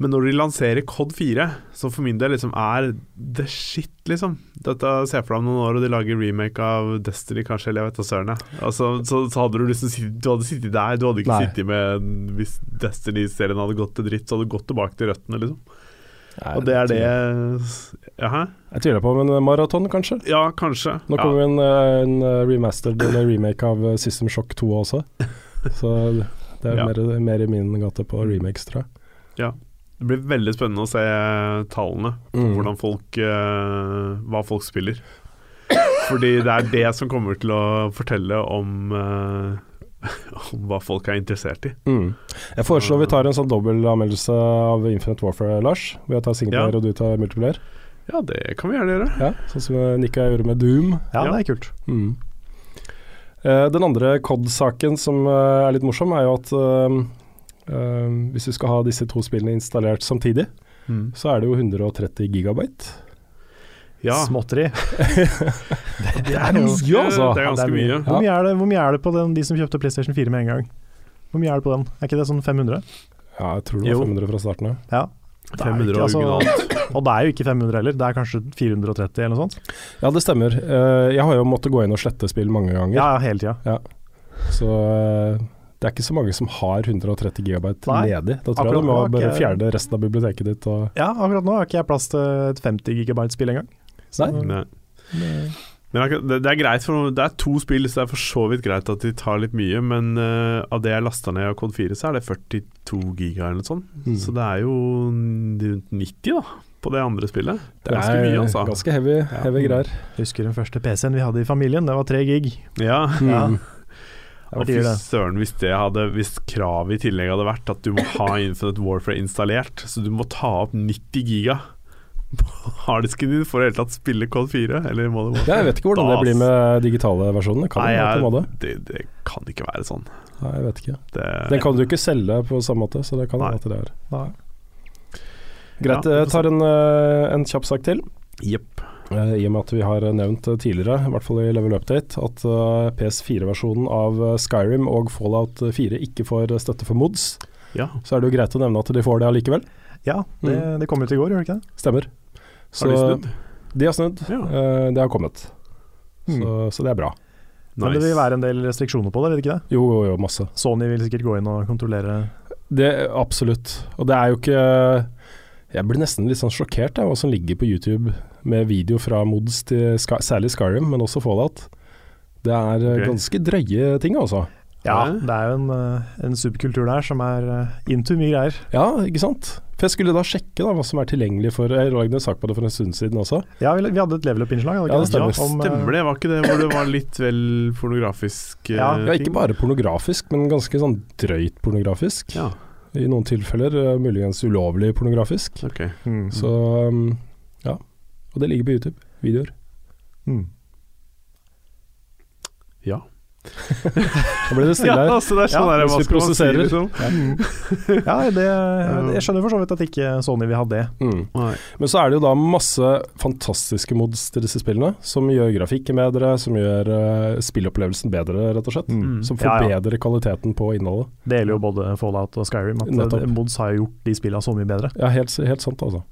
Men når de lanserer Cod 4, som for min del liksom er the shit, liksom Dette ser jeg for deg om noen år, og de lager remake av Destiny, kanskje, eller jeg vet da søren. Altså, så, så hadde du liksom Du hadde sittet der, du hadde ikke Nei. sittet med Hvis Destiny-serien hadde gått til dritt, så hadde du gått tilbake til røttene, liksom. Nei, Og det er det Jaha? Jeg tviler på, men en maraton, kanskje? Ja, kanskje. Nå kommer ja. en, eh, en eh, remastered eller remake av eh, System Shock 2 også. Så det er Ja. mer, mer i min gate på remakes, tror jeg. Det blir veldig spennende å se tallene. Mm. Hvordan folk uh, Hva folk spiller. Fordi det er det som kommer til å fortelle om eh, Om hva folk er interessert i. Mm. Jeg foreslår vi tar en sånn dobbeltanmeldelse av Infinite Warfare, Lars. Vi å ta singleplayer Ja. og du tar multiplayer. Ja, det kan vi gjerne gjøre. Ja, sånn som Nika gjorde med Doom. Ja, Ja. det er kult. Mm. Uh, den andre COD-saken som uh, er litt morsom, er jo at uh, hvis du skal ha disse to spillene installert samtidig, så er det jo 130 gigabyte. Ja, Småtteri. Det er jo- mye, altså. det er Ja, det ganske er mye. mye. Hvor mye, er det, hvor mye er det på den, de som kjøpte PlayStation 4 med en gang? Hvor mye er det på den? Er ikke det sånn 500? Ja, jeg tror det var 500 fra starten av. Ja. Det er 500 ikke- altså. Og det er jo ikke 500 heller, det er kanskje 430 eller noe sånt. Ja, det stemmer. Eh, jeg har jo måttet gå inn og slette spill mange ganger. Ja, hele tida. Så eh, det er ikke så mange som har 130 GB nedi ledig. Da tror Akkurat jeg du må bare fjerne resten av biblioteket ditt. Og Ja, akkurat nå har ikke jeg plass til et 50 GB-spill engang. Så- Nei. Nei. Men det, det er greit, for det er to spill, så det er for så vidt greit at de tar litt mye. Men uh, av det jeg lasta ned av Code 4, så er det 42 giga eller noe sånt. Mm. Så det er jo rundt 90 da, på det andre spillet. Det er ganske mye, altså. Ganske heavy, heavy greier. Husker den første PC-en vi hadde i familien, det var 3 gig. Ja. Ja. Mm. Og fy søren, hvis, det hadde, hvis kravet i tillegg hadde vært at du må ha Infinite Warfare installert, så du må ta opp 90 giga på harddisken din for å det hele tatt spille Call 4, eller må det Ja, jeg vet ikke hvordan det blir med digitale versjoner. Kan Nei, jeg, det, det kan ikke være sånn. Nei, jeg vet ikke. Det, Den kan du ikke selge på samme måte, så det kan Nei. at det er. Nei. Greit, Ja, jeg tar en, eh, en kjapp sak til. Jepp. Eh, I og med at vi har nevnt eh, tidligere, i hvert fall i Level Update, at eh, PS4-versjonen av eh, Skyrim og Fallout 4 ikke får eh, støtte for mods, Ja. så er det jo greit å nevne at de får det allikevel. Ja, det, Mm. det kom ut i går, gjør det ikke det? Stemmer. Har de snudd? De har snudd. Ja. Uh, det har kommet. Mm. Så, så det er bra. Men det vil være en del restriksjoner på det, vet ikke det? Jo, jo, jo, masse. Sony vil sikkert gå inn og kontrollere Det Absolutt. Og det er jo ikke Jeg blir nesten litt sånn sjokkert av hva som ligger på YouTube med video fra mods til Sky, særlig Skyrim, men også Fallout. Det er okay. Ganske drøye ting, altså. Ja, det er jo en, eh, en subkultur der som er eh, into mye greier. Ja, ikke sant? For jeg skulle da sjekke da hva som er tilgjengelig for Jeg lagde en sak på det for en stund siden også. Ja, vi, vi hadde et level up-innslag, Ja, det stemmer. Ja, Om, eh, stemmer det. Var ikke det hvor det var litt vel pornografisk eh, Ja, Ja, ikke bare pornografisk, men ganske sånn drøyt pornografisk. Ja, I noen tilfeller uh, muligens ulovlig pornografisk. ok. Mm. Så um, ja. Og det ligger på YouTube. Videoer. Mm. Ja. Da blir det stille her. Ja, altså det er sånn Ja, der, hvis hva vi skal man si, liksom? Mm. Ja, det, jeg skjønner for så vidt at ikke Sony vil ha det. Mm. Men så er det jo da masse fantastiske mods til disse spillene, som gjør grafikken bedre, som gjør uh, spillopplevelsen bedre, rett og slett. Mm. Som Ja, ja. kvaliteten på innholdet. Det gjelder jo både Fallout og Skyrim. At Nettopp. eh, Mods har gjort de spillene så mye bedre. Ja, helt, helt sant, altså.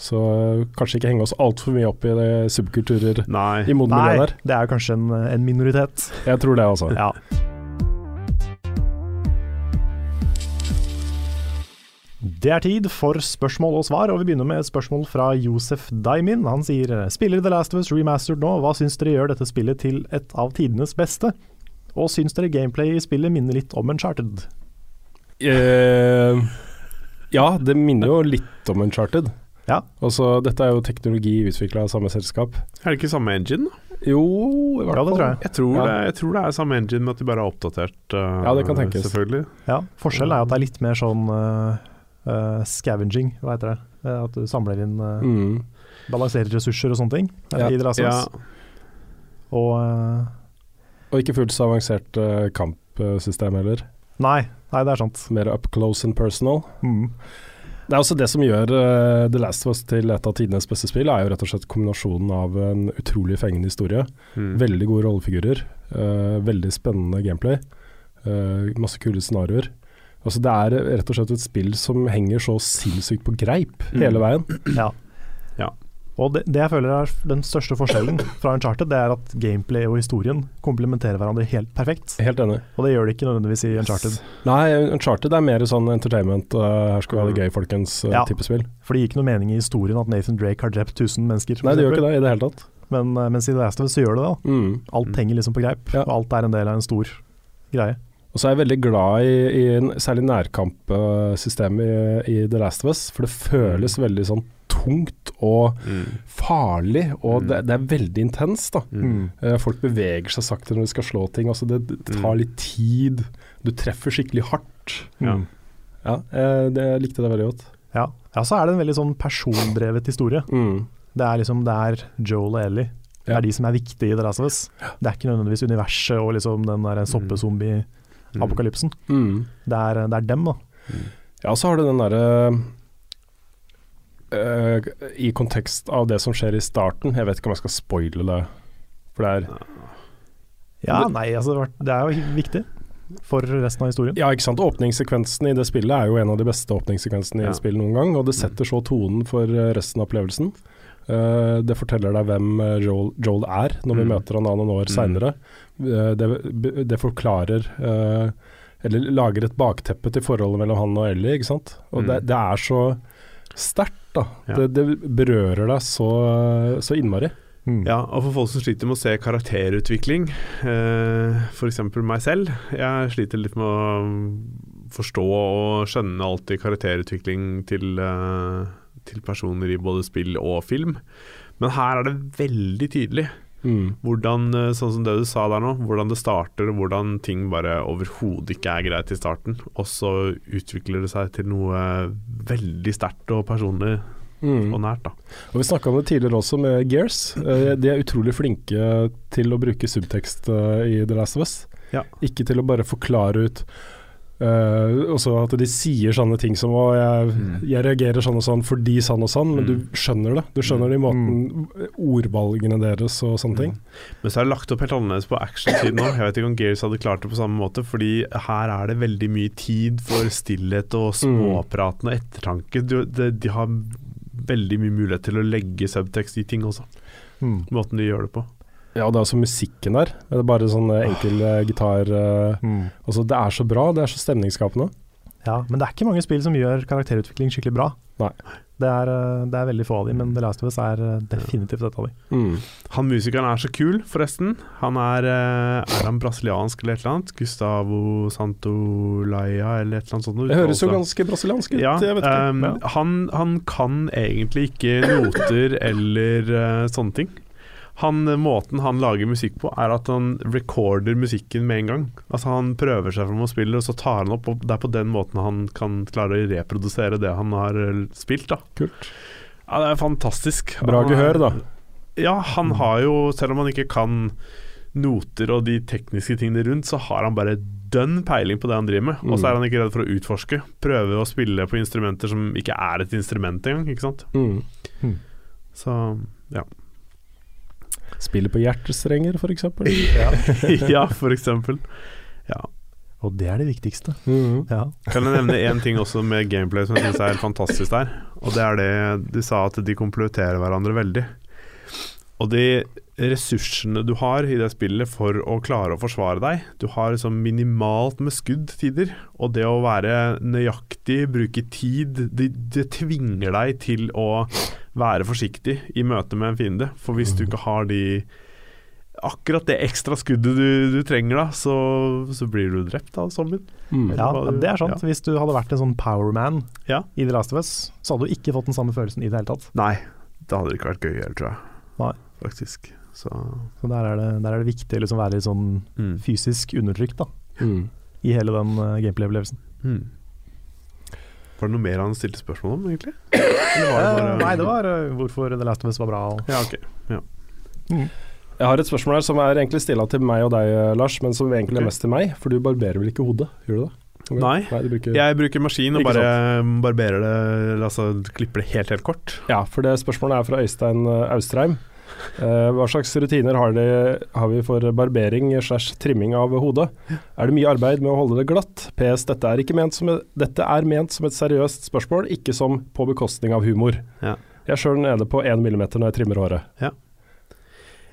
Så eh, kanskje ikke henge oss altfor mye opp i det subkulturer Nei. i Nei, modmiljøet der. det er kanskje en, en minoritet. Jeg tror det, altså. Ja. Det er tid for spørsmål og svar, og vi begynner med et spørsmål fra Josef Daimin. Han sier Spiller The Last of Us remastered nå, hva syns dere gjør dette spillet til et av tidenes beste? Og syns dere gameplay i spillet minner litt om Uncharted? Uh, ja, det minner jo litt om Uncharted. Ja. Altså, dette er jo teknologi utvikla av samme selskap. Er det ikke samme engine? da? Jo, i hvert Ja, det fall. tror jeg. Jeg tror, Ja. det, jeg tror det er samme engine, men at de bare har oppdatert. Uh, Ja, det kan tenkes. Selvfølgelig. Ja, Forskjellen er at det er litt mer sånn uh, uh, scavenging, hva heter det? At du samler inn uh, Mm. Balanserer ressurser og sånne ting Ja. i Ja, Og Og ikke fullt så avansert kampsystem heller. nei, nei, det er sant. Mer up close and personal. Mm. Det er også det som gjør uh, The Last of Us til et av tidenes beste spill, er jo rett og slett kombinasjonen av en utrolig fengende historie, mm. veldig gode rollefigurer, uh, veldig spennende gameplay, uh, masse kule scenarioer. Altså Det er rett og slett et spill som henger så sinnssykt på greip Mm. hele veien. Ja. Og det, det jeg føler er den største forskjellen fra Uncharted, det er at gameplay og historien komplementerer hverandre helt perfekt. Helt enig. Og det gjør det ikke nødvendigvis i Uncharted. Nei, Uncharted er mer sånn entertainment, uh, her skal vi ha det gøy, folkens, uh, Ja. type spill. For det gir ikke noe mening i historien at Nathan Drake har drept 1000 mennesker. Nei, det gjør ikke det i det hele tatt. Men uh, mens i The Last of Us så gjør det det. da. Mm. Alt Mm. henger liksom på greip, Ja. og alt er en del av en stor greie. Og så er jeg veldig glad i, i særlig nærkampsystemet i, i The Last of Us, for det føles veldig sånn tungt og Mm. farlig, og Mm. det, det er veldig intenst, da. Mm. Eh, Folk beveger seg sakte når de skal slå ting. Altså det, det tar Mm. litt tid. Du treffer skikkelig hardt. Ja. Mm. Ja, eh, det, jeg likte det veldig godt. Ja. ja, så er det en veldig sånn persondrevet historie. Mm. Det er liksom det er Joel og Ellie. Det Ja. er de som er viktige i The Last of Us. Det er ikke nødvendigvis universet og liksom den der soppezombie-apokalypsen. Mm. Det, det er dem, da. Ja, så har du den derre eh, I kontekst av det som skjer i starten, jeg vet ikke om jeg skal spoile det, for det er Ja, nei, altså det er jo viktig for resten av historien. Ja, ikke sant. Åpningssekvensen i det spillet er jo en av de beste åpningssekvensene i Ja. spill noen gang, og det setter så tonen for eh, resten av opplevelsen. Uh, det forteller deg hvem Joel, Joel er når vi Mm. møter han noen år Mm. seinere. det, det forklarer uh, Eller lager et bakteppe til forholdet mellom han og Ellie, ikke sant. Og Mm. det, det er så sterkt, da. Ja. Det, det berører deg så, så innmari. Mm. Ja, og for folk som sliter med å se karakterutvikling, eh, f.eks. meg selv Jeg sliter litt med å forstå og skjønne alltid karakterutvikling til, eh, til personer i både spill og film. Men her er det veldig tydelig Mm. hvordan, eh, sånn som det du sa der nå, hvordan det starter, hvordan ting bare overhodet ikke er greit i starten. Og så utvikler det seg til noe veldig sterkt og personlig Mm. og nært, da. Og Vi snakka om det tidligere også med Gears. Eh, de er utrolig flinke til å bruke subtekst eh, i The Last of Us. Ja. Ikke til å bare forklare ut eh, også at de sier sånne ting som å, jeg, Mm. jeg reagerer sånn og sånn fordi sånn og sånn, men Mm. du skjønner det. Du skjønner det i måten ordvalgene deres og sånne ting. Men så er det lagt opp helt annerledes på actionsiden òg. Jeg vet ikke om Gears hadde klart det på samme måte, fordi her er det veldig mye tid for stillhet og småpraten og ettertanke. Du, de, de har veldig mye mulighet til å legge subtekst i ting også, Mm. måten de gjør det på. Ja, og det er også musikken der. Det er bare sånn enkel uh, gitar uh, Mm. altså, Det er så bra, det er så stemningsskapende. Ja, men det er ikke mange spill som gjør karakterutvikling skikkelig bra. Nei. Det er, eh, det er veldig få av dem, men The Last of Us er definitivt et av dem. Mm. Han musikeren er så kul, forresten. Han er Er han brasiliansk eller et eller annet? Gustavo Santolaya eller et eller annet sånt. Det høres jo ganske brasiliansk ut. Ja, jeg vet ikke. Ja. han, han kan egentlig ikke noter eller uh, sånne ting. Han, måten han lager musikk på, er at han recorder musikken med en gang. Altså Han prøver seg fram og spiller, og så tar han opp. Og det er på den måten han kan klare å reprodusere det han har eh, spilt. da Kult. Ja, Det er fantastisk. Bra Han gehør, da. Ja, han har jo, selv om han ikke kan noter og de tekniske tingene rundt, så har han bare dønn peiling på det han driver med. Og så Mm. er han ikke redd for å utforske. Prøve å spille på instrumenter som ikke er et instrument engang, ikke sant. Mm. Så ja. Spiller på hjertestrenger, f.eks. ja, for eksempel. Ja. Og det er det viktigste. Mm. Ja. Kan jeg nevne én ting også med gameplay som jeg syns er helt fantastisk der? Og det er det du sa at de kompletterer hverandre veldig. Og de ressursene du har i det spillet for å klare å forsvare deg Du har liksom minimalt med skudd tider, og det å være nøyaktig, bruke tid Det, det tvinger deg til å være forsiktig i møte med en fiende. For hvis du ikke har de akkurat det ekstra skuddet du, du trenger, da, så, så blir du drept av zombien. Mm. Ja, du- det er sant. ja. Hvis du hadde vært en sånn powerman Ja. i The Last of Us, så hadde du ikke fått den samme følelsen i det hele tatt. Nei, det hadde ikke vært gøy heller, tror jeg. Nei. Faktisk. Så Så der er det, der er det viktig å liksom være litt sånn mm. fysisk undertrykt da, Mm. i hele den uh, gameplay-opplevelsen. Mm. Var det noe mer han stilte spørsmål om, egentlig? Eller var det bare- Eh, nei, det var uh, hvorfor The Last of Us var bra. Ja, ok. Jeg har et spørsmål her som er egentlig stilla til meg og deg, eh, Lars, men som egentlig okay. er mest til meg. For du barberer vel ikke hodet, gjør du det? Nei. du bruker... Jeg bruker maskin og bare barberer det, altså klipper det helt, helt kort. Ja, for det spørsmålet er fra Øystein Austreim, Austrheim. Eh, hva slags rutiner har, de, har vi for barbering slash trimming av hodet? Er det mye arbeid med å holde det glatt? PS, dette er, ikke ment som et, dette er ment som et seriøst spørsmål, ikke som på bekostning av humor. Ja. Jeg er sjøl nede på én millimeter når jeg trimmer håret.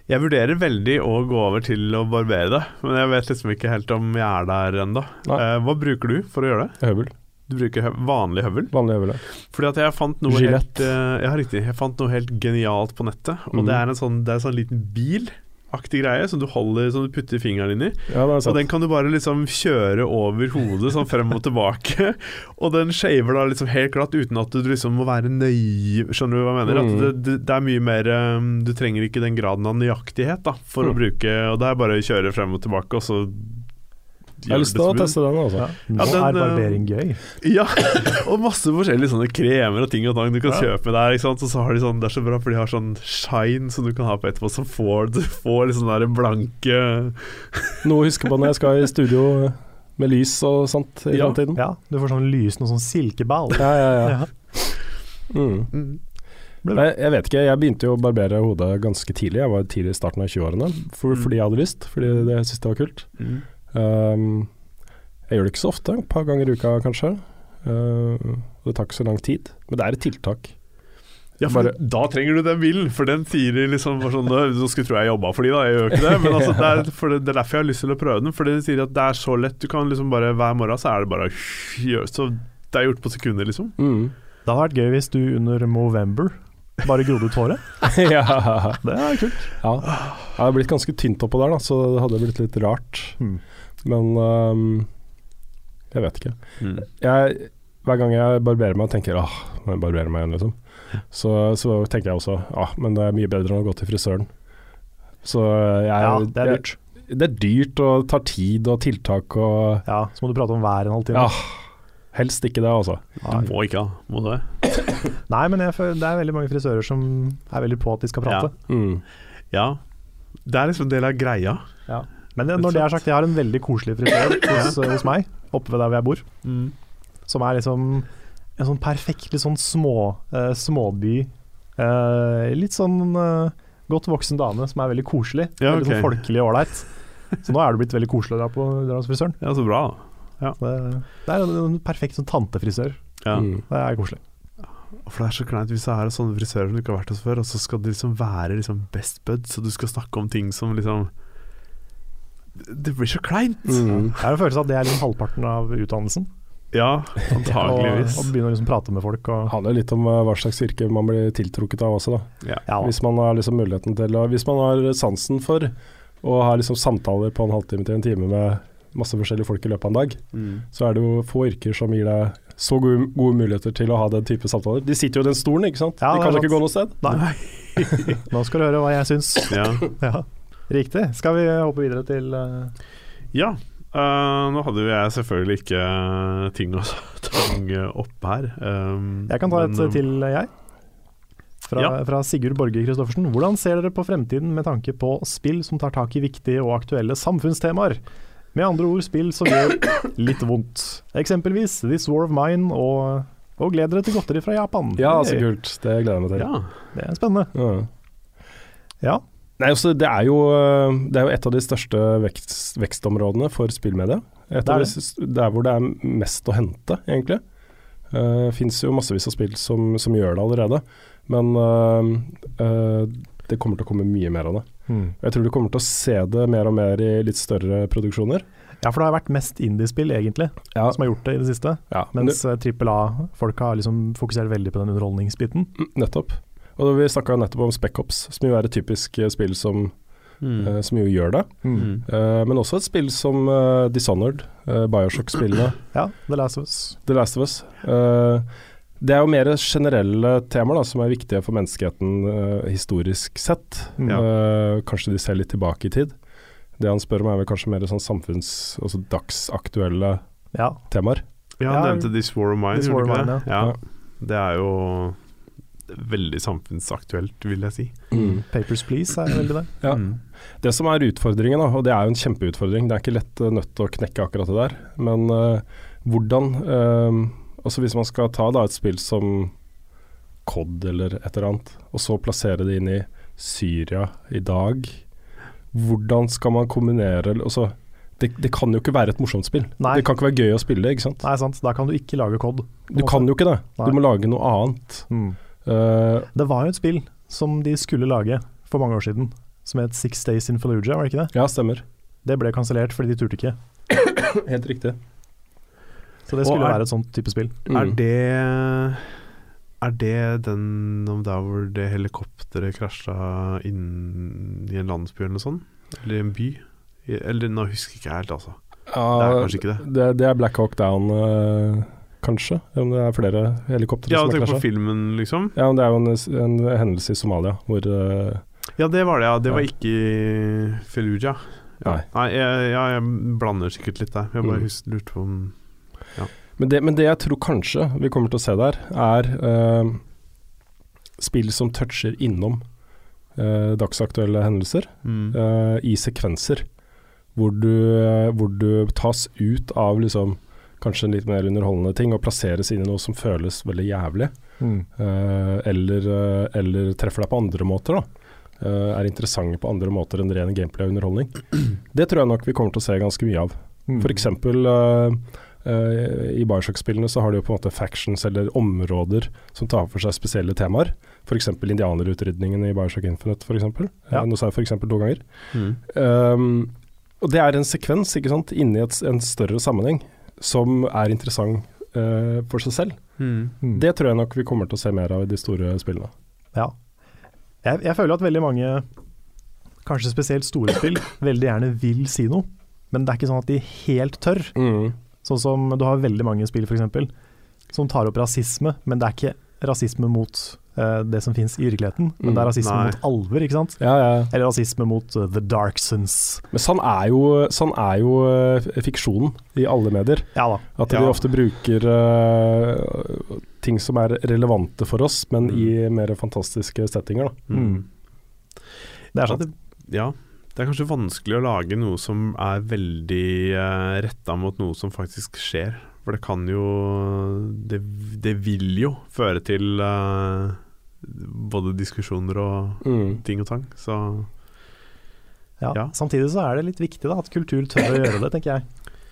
Jeg vurderer veldig å gå over til å barbere det, men jeg vet liksom ikke helt om jeg er der ennå. Nei. Eh, hva bruker du for å gjøre det? Høvel. Du bruker høv vanlig høvel? Vanlig høvel. ja. Fordi at jeg fant noe Gillette. helt uh, Ja, riktig. Jeg fant noe helt genialt på nettet. Og mm. det er en sånn, det er en sånn liten bilaktig greie som du holder Som du putter fingeren inn i. Ja, det er Og den kan du bare liksom kjøre over hodet sånn frem og tilbake. Og den shaver da liksom helt glatt uten at du liksom må være nøye Skjønner du hva jeg mener? Mm. At det, det, er mye mer um, Du trenger ikke den graden av nøyaktighet da for å Mm. bruke Og det er bare å kjøre frem og tilbake, og så Jeg har lyst til å teste den, altså. ja. Nå den, er uh, barbering gøy. Ja, og masse forskjellige sånne kremer og ting og tang du kan Ja. kjøpe der. Ikke sant? Og så har de sånn, Det er så bra, for de har sånn shine som du kan ha på etterpå, som får du får sånn der blanke Noe å huske på når jeg skal i studio med lys og sånt i Ja. framtiden. Ja, du får sånn lys, noe sånn silkeball. Ja, ja, ja. Ja. Mm. mm. Nei, jeg vet ikke, jeg begynte jo å barbere hodet ganske tidlig. Jeg var tidlig i starten av 20-årene for, Mm. fordi jeg hadde lyst, fordi det, jeg syntes det var kult. Mm. Um, jeg gjør det ikke så ofte, et par ganger i uka kanskje. Uh, det tar ikke så lang tid, men det er et tiltak. Ja, for Bare- da trenger du den bilen, for den sier de liksom bare sånn Nå skulle tro jeg jobba for de da, jeg gjør ikke det. Men altså, det, er, for det, det er derfor jeg har lyst til å prøve den. For den sier at det er så lett. Du kan liksom bare Hver morgen så er det bare Så det er gjort på sekunder, liksom. Mm. Det hadde vært gøy hvis du under Movember bare grodde ut håret. ja. Det er kult. ja. Jeg har blitt ganske tynt oppå der, da, så det hadde blitt litt rart. Mm. Men um, jeg vet ikke. Mm. Jeg, hver gang jeg barberer meg, tenker åh, må jeg barbere meg igjen, liksom. Så, så tenker jeg også ah, men det er mye bedre enn å gå til frisøren. Så jeg, Ja, det er dyrt. Jeg, det er dyrt og tar tid og tiltak og Ja, Så må du prate om hver en halvtime. Ja, helst ikke det, altså. Du må ikke ha, må du det? Nei, men jeg føler, det er veldig mange frisører som er veldig på at de skal prate. Mm. Ja. Det er liksom en del av greia. Men det, når det er sagt, jeg har en veldig koselig frisør hos, hos meg, oppe ved der hvor jeg bor. Mm. Som er liksom en sånn perfekt litt sånn små, uh, småby. uh, litt sånn uh, godt voksen dame som er veldig koselig. Ja, veldig sånn folkelig og ålreit. Så nå er det blitt veldig koselig å dra på dra hos frisøren. Ja, så bra. Det, det er en, en perfekt sånn tantefrisør. Ja. Mm. Det er koselig. For det er så kleint hvis det er sånne frisører som du ikke har vært hos før, og så skal de liksom være liksom best bud, så du skal snakke om ting som liksom Det blir så kleint. Mm. Jeg har en følelse av at det er liksom halvparten av utdannelsen. Ja, antageligvis. og begynne å liksom prate med folk. Og, Det handler litt om eh, hva slags yrke man blir tiltrukket av også, da. ja, Hvis man har liksom muligheten til å Hvis man har sansen for å ha liksom samtaler på en halvtime til en time med masse forskjellige folk i løpet av en dag, Mm. så er det jo få yrker som gir deg så gode, gode muligheter til å ha den type samtaler. De sitter jo i den stolen, ikke sant. Ja, De kan jo ikke gå noe sted. Nei. Nå skal du høre hva jeg syns. Ja. Ja, Riktig. Skal vi hoppe videre til uh... ja. Uh, nå hadde jo jeg selvfølgelig ikke eh, ting å tange opp her. Um, Jeg kan ta men, et til, jeg. Fra, Ja. fra Sigurd Borge Christoffersen. Hvordan ser dere på fremtiden med tanke på spill som tar tak i viktige og aktuelle samfunnstemaer? Med andre ord spill som gjør litt vondt. Eksempelvis This War of Mine og, og gled dere til godteri fra Japan. Ja, så kult. Det gleder jeg meg til. Ja. Det er spennende. Ja. Ja. Nei, altså, det, er jo, øh, det er jo et av de største vekst, vekstområdene for spillmedia. Et Det er de, der hvor det er mest å hente, egentlig. Det uh, fins jo massevis av spill som, som gjør det allerede. Men uh, uh, det kommer til å komme mye mer av det. Mm. Jeg tror du kommer til å se det mer og mer i litt større produksjoner. Ja, for det har vært mest indiespill, egentlig, Ja, som har gjort det i det siste. ja Mens eh, trippel A-folk har liksom fokusert veldig på den underholdningsbiten. nettopp. Og vi snakka nettopp om Spec Ops, som jo er et typisk eh, spill som, Mm. uh, som jo gjør det. Mm. Uh, men også et spill som uh, Dishonored, uh, Bioshock-spillene, Ja, The Last of Us. The Last of Us. Eh, det er jo mer generelle temaer da, som er viktige for menneskeheten eh, historisk sett. Mm. Ja. Eh, kanskje de ser litt tilbake i tid. Det han spør om er vel kanskje mer sånn samfunns... Altså dagsaktuelle Ja. temaer. Ja, han Ja, nevnte This War of Mine, This War of Mine? Ja. Ja. Det er jo veldig samfunnsaktuelt, vil jeg si. Papers, Please er veldig det. Ja. Mm. Det som er utfordringen, og det er jo en kjempeutfordring, det er ikke lett eh, nødt til å knekke akkurat det der, men uh, hvordan uh, Altså hvis man skal ta da et spill som COD eller et eller annet, og så plassere det inn i Syria i dag, hvordan skal man kombinere altså, det, det kan jo ikke være et morsomt spill. Nei. Det kan ikke være gøy å spille det, ikke sant. Nei, sant. Da kan du ikke lage kod. Du kan jo ikke det. Nei. Du må lage noe annet. Mm. Eh, Det var jo et spill som de skulle lage for mange år siden, som het Six Days in Fallujah, var det ikke det? ja, stemmer. Det ble kansellert fordi de turte ikke. Helt riktig. Så det skulle er- være et sånt type spill. Er Mm. det Er det den om der hvor det helikopteret krasja inn i en landsby eller noe sånt? Eller i en by? Eller nå husker jeg ikke helt, altså. Ja, Det er kanskje ikke det. Det, det er Black Hawk Down, eh, kanskje? Om det er flere helikoptre Ja, som har tenk på filmen, liksom. Ja, men det er jo en, en hendelse i Somalia hvor uh, Ja, det var det, ja. Det var Ja. ikke i Fellujah. Ja. Nei. Nei, jeg, jeg, jeg blander sikkert litt der. Jeg bare Mm. lurte på om men, det, men det jeg tror kanskje vi kommer til å se der, er uh, spill som toucher innom uh, dagsaktuelle hendelser mm. i sekvenser. Hvor du, hvor du tas ut av liksom kanskje en litt mer underholdende ting og plasseres inn i noe som føles veldig jævlig. Mm. Uh, eller, eh, eller treffer deg på andre måter, da. Uh, er interessante på andre måter enn ren gameplay og underholdning. Det tror jeg nok vi kommer til å se ganske mye av. Mm. For eksempel eh, eh, i Bioshock-spillene så har de jo på en måte factions eller områder som tar for seg spesielle temaer. F.eks. indianerutrydningen i Bioshock Infinite, for eksempel. Ja. Nå sa jeg f.eks. to ganger. Mm. Um, og det er en sekvens ikke sant, inni et, en større sammenheng som er interessant uh, for seg selv. Mm. Mm. Det tror jeg nok vi kommer til å se mer av i de store spillene. Ja. Jeg, jeg føler at veldig mange, kanskje spesielt store spill, veldig gjerne vil si noe. Men det er ikke sånn at de helt tør. Sånn som du har veldig mange spill f.eks. som tar opp rasisme, men det er ikke rasisme mot eh, det som finnes i virkeligheten, men det er Mm, rasisme nei. mot alver, ikke sant? Ja, ja. Eller rasisme mot uh, the darksons. Men sånn er jo, sånn er jo eh, fiksjonen i alle medier. Ja da. At Ja. de ofte bruker eh, ting som er relevante for oss, men Mm. i mer fantastiske settinger. Da. Mm. Det er sant. Ja. Det er kanskje vanskelig å lage noe som er veldig uh, retta mot noe som faktisk skjer. For det kan jo Det, det vil jo føre til eh, både diskusjoner og Mm. ting og tang. Så Ja. Ja. Samtidig så er det litt viktig da, at kultur tør å gjøre det, tenker jeg.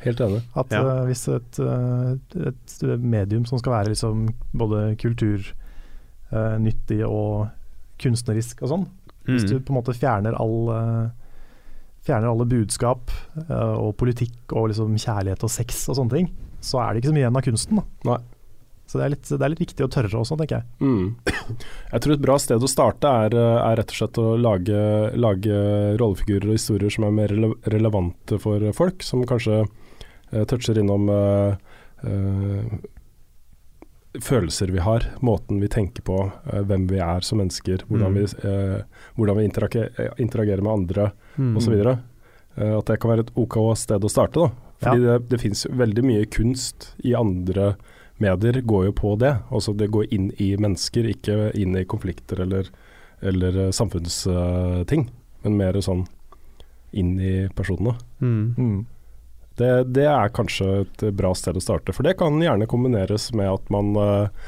Helt enig. At Ja. uh, hvis et, eh, et medium som skal være liksom både kulturnyttig og kunstnerisk og sånn, hvis du mm. på en måte fjerner all uh, Fjerner alle budskap eh, og politikk og liksom kjærlighet og sex og sånne ting, så er det ikke så mye igjen av kunsten. Da. Nei. Så det er, litt, det er litt viktig å tørre også, tenker jeg. Mm. Jeg tror et bra sted å starte er, eh, er rett og slett å lage, lage rollefigurer og historier som er mer rele relevante for folk, som kanskje eh, toucher innom eh, eh, følelser vi har, måten vi tenker på, eh, hvem vi er som mennesker, hvordan Mm. vi, eh, hvordan vi interage eh, interagerer med andre Mm. osv. Eh, at det kan være et ok sted å starte. da. Fordi det, det finnes veldig mye kunst i andre medier, går jo på det. Altså det går inn i mennesker, ikke inn i konflikter eller, eller eh, samfunnsting. men mer sånn inn i personene. Mm. Det, det er kanskje et bra sted å starte, for det kan gjerne kombineres med at man uh,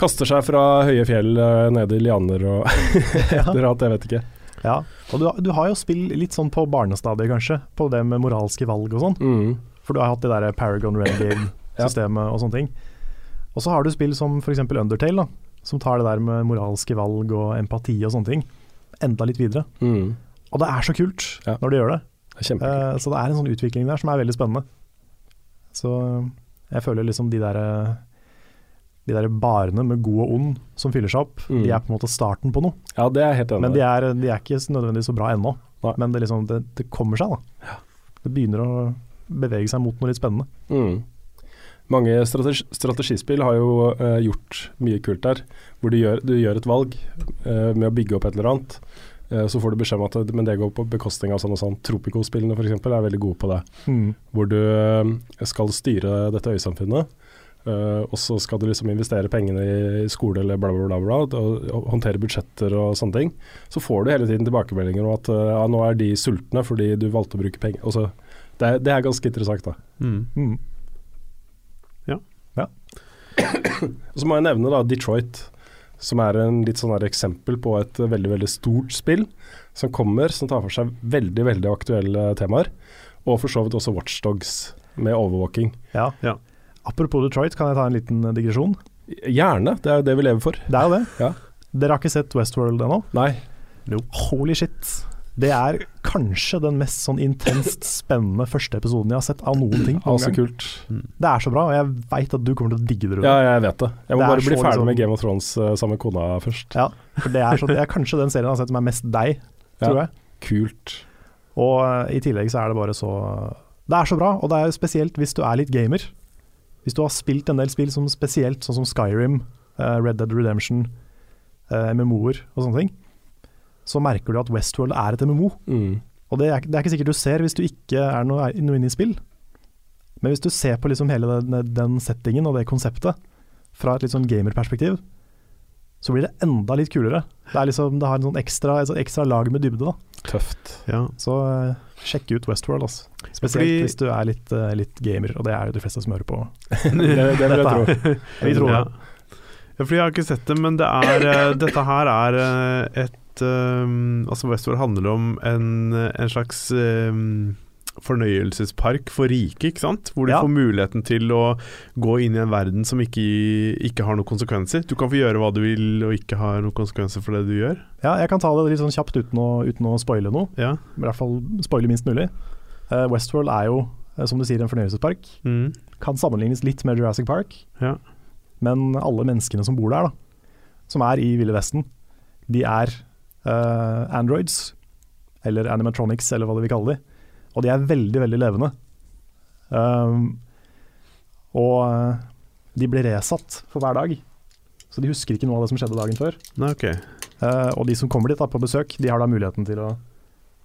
kaster seg fra høye fjell uh, ned i lianer og et eller annet, jeg vet ikke. Ja. Og du, du har jo spill litt sånn på barnestadiet, kanskje, på det med moralske valg og sånn. Mm. For du har hatt det der Paragon Renegade-systemet og sånne ting. Og så har du spill som f.eks. Undertale, da, som tar det der med moralske valg og empati og sånne ting enda litt videre. Mm. Og det er så kult Ja. når de gjør det. Det uh. Eh, så det er en sånn utvikling der som er veldig spennende. Så jeg føler liksom de der de der barene med god og ond som fyller seg opp, Mm. de er på en måte starten på noe. Ja, det er helt enig Men de er, de er ikke nødvendigvis så bra ennå. Nei. Men det, liksom, det, det kommer seg, da. Det begynner å bevege seg mot noe litt spennende. Mm. Mange strategi strategispill har jo eh, gjort mye kult der, hvor du gjør, du gjør et valg eh, med å bygge opp et eller annet. Eh, så får du beskjed om at men det går på bekostning av sånn og sånn. Tropico-spillene f.eks. er veldig gode på det. Hvor du eh, skal styre dette øysamfunnet. eh, og så skal du liksom investere pengene i skole eller bla, bla, bla, bla og, håndtere budsjetter og sånne ting. Så får du hele tiden tilbakemeldinger om at ja, nå er de sultne fordi du valgte å bruke penger. Altså, det, er, det er ganske interessant, da. Mm. Mm. Og så må jeg nevne da Detroit, som er en litt sånn her eksempel på et eh, veldig veldig stort spill som kommer, som tar for seg veldig veldig aktuelle temaer. Og for så vidt også Watchdogs med overvåking. Ja. Ja. Apropos Detroit, kan jeg ta en liten digresjon? Gjerne, det er jo det vi lever for. Det er jo det. Ja. Dere har ikke sett Westworld ennå? Nei. Holy shit. Det er kanskje den mest sånn intenst spennende første episoden jeg har sett av noen ting. noen Altså kult. Det er så bra, og jeg veit at du kommer til å digge det. Rune. Ja, jeg vet det. Jeg må Det bare bli ferdig liksom- med Game of Thrones uh, sammen med kona først. Ja, for det er, så, det er kanskje den serien jeg har sett som er mest deg, tror Ja. jeg. Kult. Og uh, i tillegg så er det bare så Det er så bra, og det er spesielt hvis du er litt gamer. Hvis du har spilt en del spill som spesielt sånn som Skyrim, uh, Red Dead Redemption, MMO-er og sånne ting, så merker du at Westworld er et MMO. Mm. Og det er, det er ikke sikkert du ser hvis du ikke er noe, noe inne i spill. Men hvis du ser på liksom hele den, den settingen og det konseptet fra et litt sånn gamerperspektiv, så blir det enda litt kulere. Det, er liksom, det har en sånn ekstra, et sånn ekstra lag med dybde. da. Tøft. Ja. Så uh, sjekk ut Westworld, altså. Spesielt Fordi- hvis du er litt, uh, litt gamer, og det er jo de fleste som hører på. Det, det vil jeg tro. Vi tror ja. det. Ja, fordi jeg har ikke sett det, men det er, eh, dette her er eh, et um, Altså Westworld handler om en, en slags um, fornøyelsespark for rike, ikke sant? Hvor de Ja. får muligheten til å gå inn i en verden som ikke, ikke har noen konsekvenser. Du kan få gjøre hva du vil og ikke har noen konsekvenser for det du gjør. Ja, jeg kan ta det litt sånn kjapt uten å, uten å spoile noe. Ja. I hvert fall spoile minst mulig. Uh, Westworld er jo, eh, som du sier, en fornøyelsespark. Mm. Kan sammenlignes litt med Jurassic Park, ja. men alle menneskene som bor der, da, som er i Ville Vesten, de er eh, androids, eller animatronics, eller hva de vil kalle de. Og de er veldig, veldig levende. Um, og eh, de blir resatt for hver dag, så de husker ikke noe av det som skjedde dagen før. Okay. ok. Eh, og de som kommer dit da, på besøk, de har da muligheten til å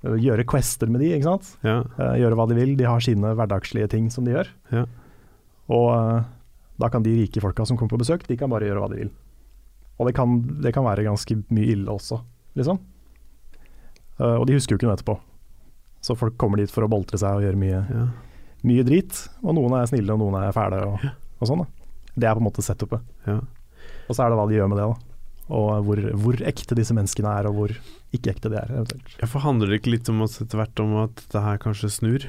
gjøre quester med de, ikke sant? Ja. Uh, gjøre hva de vil. De har sine hverdagslige ting som de gjør. Ja. Og uh, da kan de rike folka som kommer på besøk, de kan bare gjøre hva de vil. Og det kan, det kan være ganske mye ille også, liksom. Uh, og de husker jo ikke noe etterpå. Så folk kommer dit for å boltre seg og gjøre mye, ja. mye drit. Og noen er snille, og noen er fæle, og, og sånn. da. Det er på en måte setupet. ja. Og så er det hva de gjør med det, da. Og hvor, hvor ekte disse menneskene er, og hvor ikke ekte de er, eventuelt. Ja, for handler det ikke litt om oss etter hvert om at dette her kanskje snur?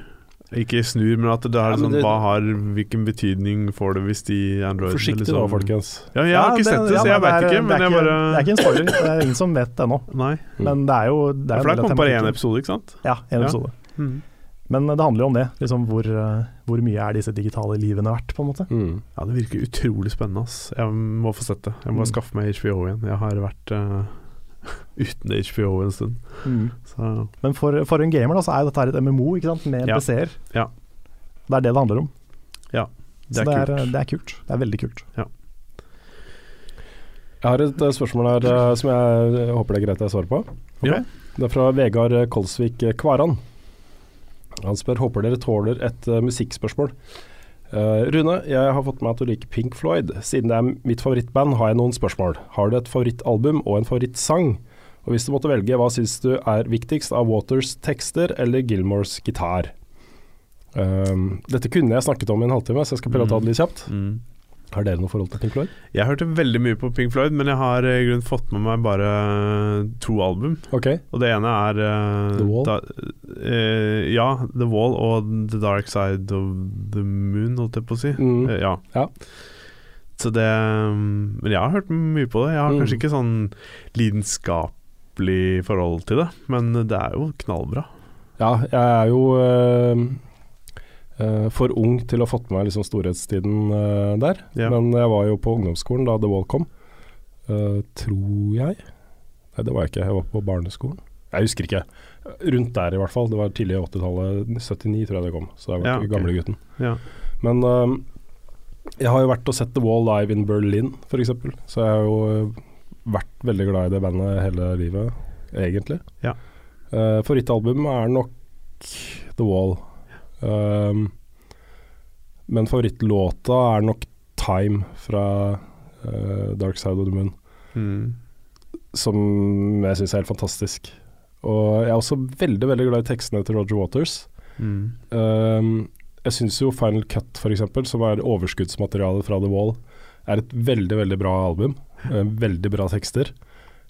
Ikke snur, men at det er Ja, men sånn det- hva har, Hvilken betydning får det hvis de androidene Forsiktig liksom- da, folkens. Ja, jeg har ikke det- sett det, ja, så jeg men veit ikke, men det er jeg ikke- bare Det er ikke en spoiler, det er ingen som vet det ennå. Men det er jo det er Ja, for av kom bare én episode, ikke sant? Ja, en Ja. episode. Mm. Men det handler jo om det. Liksom hvor, eh, hvor mye er disse digitale livene verdt, på en måte. Mm. Ja, det virker utrolig spennende, ass. Jeg må få sett det. Jeg må Mm. skaffe meg HBO igjen. Jeg har vært eh, uten HBO en stund. Så Men for, for en gamer da, så er jo dette et MMO ikke sant? med Ja. PC-er. Ja. Det er det det handler om. det så er det er, kult. det er kult. Det er veldig kult. Jeg har et eh, spørsmål her eh, som jeg eh, håper det er greit jeg svarer på. Ja. Det er fra Vegard Kolsvik Kvaran. Han spør håper dere tåler et musikkspørsmål. Eh, Rune, jeg har fått meg at du liker Pink Floyd. Siden det er mitt favorittband, har jeg noen spørsmål. Har du et favorittalbum og en favorittsang? Og hvis du måtte velge, hva syns du er viktigst av Waters tekster eller Gilmores gitar? Um, dette kunne jeg snakket om i en halvtime, så jeg skal prøve å ta det litt kjapt. Mm. Har dere noe forhold til Pink Floyd? Jeg hørte veldig mye på Pink Floyd, men jeg har eh, i grunnen fått med meg bare to album. Ok. Og det ene er uh, The Wall? Da, uh, ja, The Wall og The Dark Side of the Moon, holdt jeg på å si. Mm. Uh, ja. Ja. Så det mm, Men jeg har hørt mye på det. Jeg har Mm. kanskje ikke sånn lidenskapelig forhold til det, men det er jo knallbra. Ja, jeg er jo eh, for ung til å ha fått med meg liksom storhetstiden uh, der. Ja. Men jeg var jo på ungdomsskolen da The Wall kom. Uh, tror jeg. Nei, det var jeg ikke. Jeg var på barneskolen. Jeg husker ikke. Rundt der i hvert fall. Det var tidlig 80-tallet. 79 tror jeg det kom. Så jeg var Ja, ikke ok. gamlegutten. Ja. Men jeg har jo vært og sett The Wall live in Berlin, f.eks. Så jeg har jo vært veldig glad i det bandet hele livet, egentlig. Ja. Uh, Favorittalbum er nok The Wall. Um, men favorittlåta er nok Time fra uh, Dark Side of the Moon, Mm. som jeg syns er helt fantastisk. Og jeg er også veldig veldig glad i tekstene til Roger Waters. Mm. Um, jeg syns jo Final Cut, f.eks., som er overskuddsmaterialet fra The Wall, er et veldig, veldig bra album. Uh, veldig bra tekster.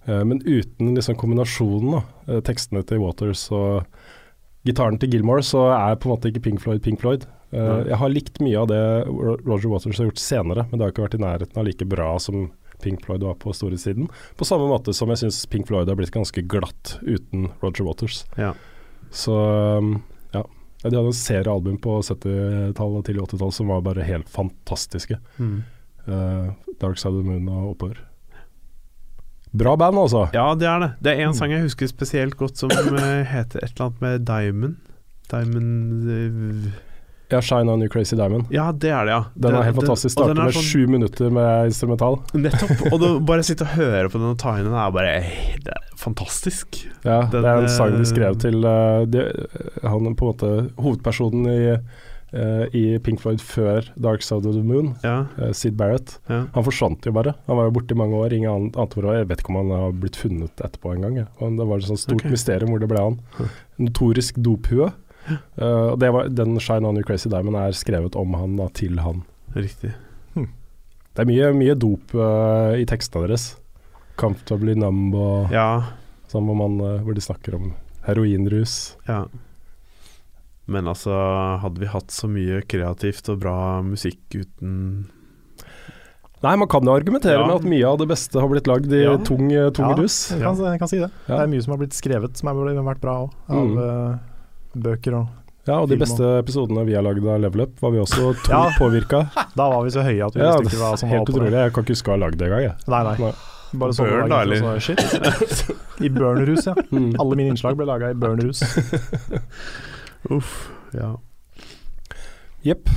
Uh, men uten liksom kombinasjonen, da, tekstene til Waters og gitaren til Gilmore, så er på en måte ikke Pink Floyd Pink Floyd. Uh, jeg har likt mye av det Roger Waters har gjort senere, men det har ikke vært i nærheten av like bra som Pink Floyd var på storhetstiden. På samme måte som jeg syns Pink Floyd har blitt ganske glatt uten Roger Waters. Ja. Så um, ja. Ja, De hadde en serie album på 70-tallet og tidlig 80-tall som var bare helt fantastiske. Mm. Uh, Dark Side of the Moon og oppover. Bra band, altså. ja, det er det. Det er en Mm. sang jeg husker spesielt godt som eh, heter et eller annet med Diamond. Diamond eh, Ja, Shine On You Crazy Diamond. Ja, det er det, ja. Den er helt fantastisk. Starter er med sånn- sju minutter med instrumental. Nettopp. Og du bare sitte og høre på den og ta inn den er bare Det er fantastisk. Ja, Den, det er en sang eh, de skrev til eh, de, Han på en måte Hovedpersonen i, eh, i Pink Floyd før Dark Side of the Moon, Ja. uh, Sid Barrett. ja. Han forsvant jo bare. Han var jo borte i mange år. Ingen annen- ante hvor. Jeg vet ikke om han har blitt funnet etterpå engang. Ja. Men Det var et sånt stort okay. mysterium hvor det ble han. Notorisk dophue. Uh, og det var, den 'Shine On You Crazy Diamond' er skrevet om han da, til han. Riktig. Det er mye, mye dop uh, i tekstene deres. 'Comfortably Numb' og Ja. sånn hvor, man, uh, hvor de snakker om heroinrus. Ja. Men altså, hadde vi hatt så mye kreativt og bra musikk uten Nei, man kan jo argumentere Ja. med at mye av det beste har blitt lagd i Ja. tung, uh, tung Ja, rus. Jeg kan, jeg kan si det. Ja. Det er mye som har blitt skrevet som har vært bra òg, av Mm. eh, bøker og Ja, og de beste episodene vi har lagd av Level Up, var vi også tungt Ja. påvirka. Da var vi så høye at vi Ja, visste ikke hva som var Helt utrolig. Jeg kan ikke huske å ha lagd det engang. jeg. Nei, nei. Bare sånn Burn, da, Shit. I burnerhus, ja. Mm. Alle mine innslag ble laga i burnerhus. Uff. Ja. Jepp.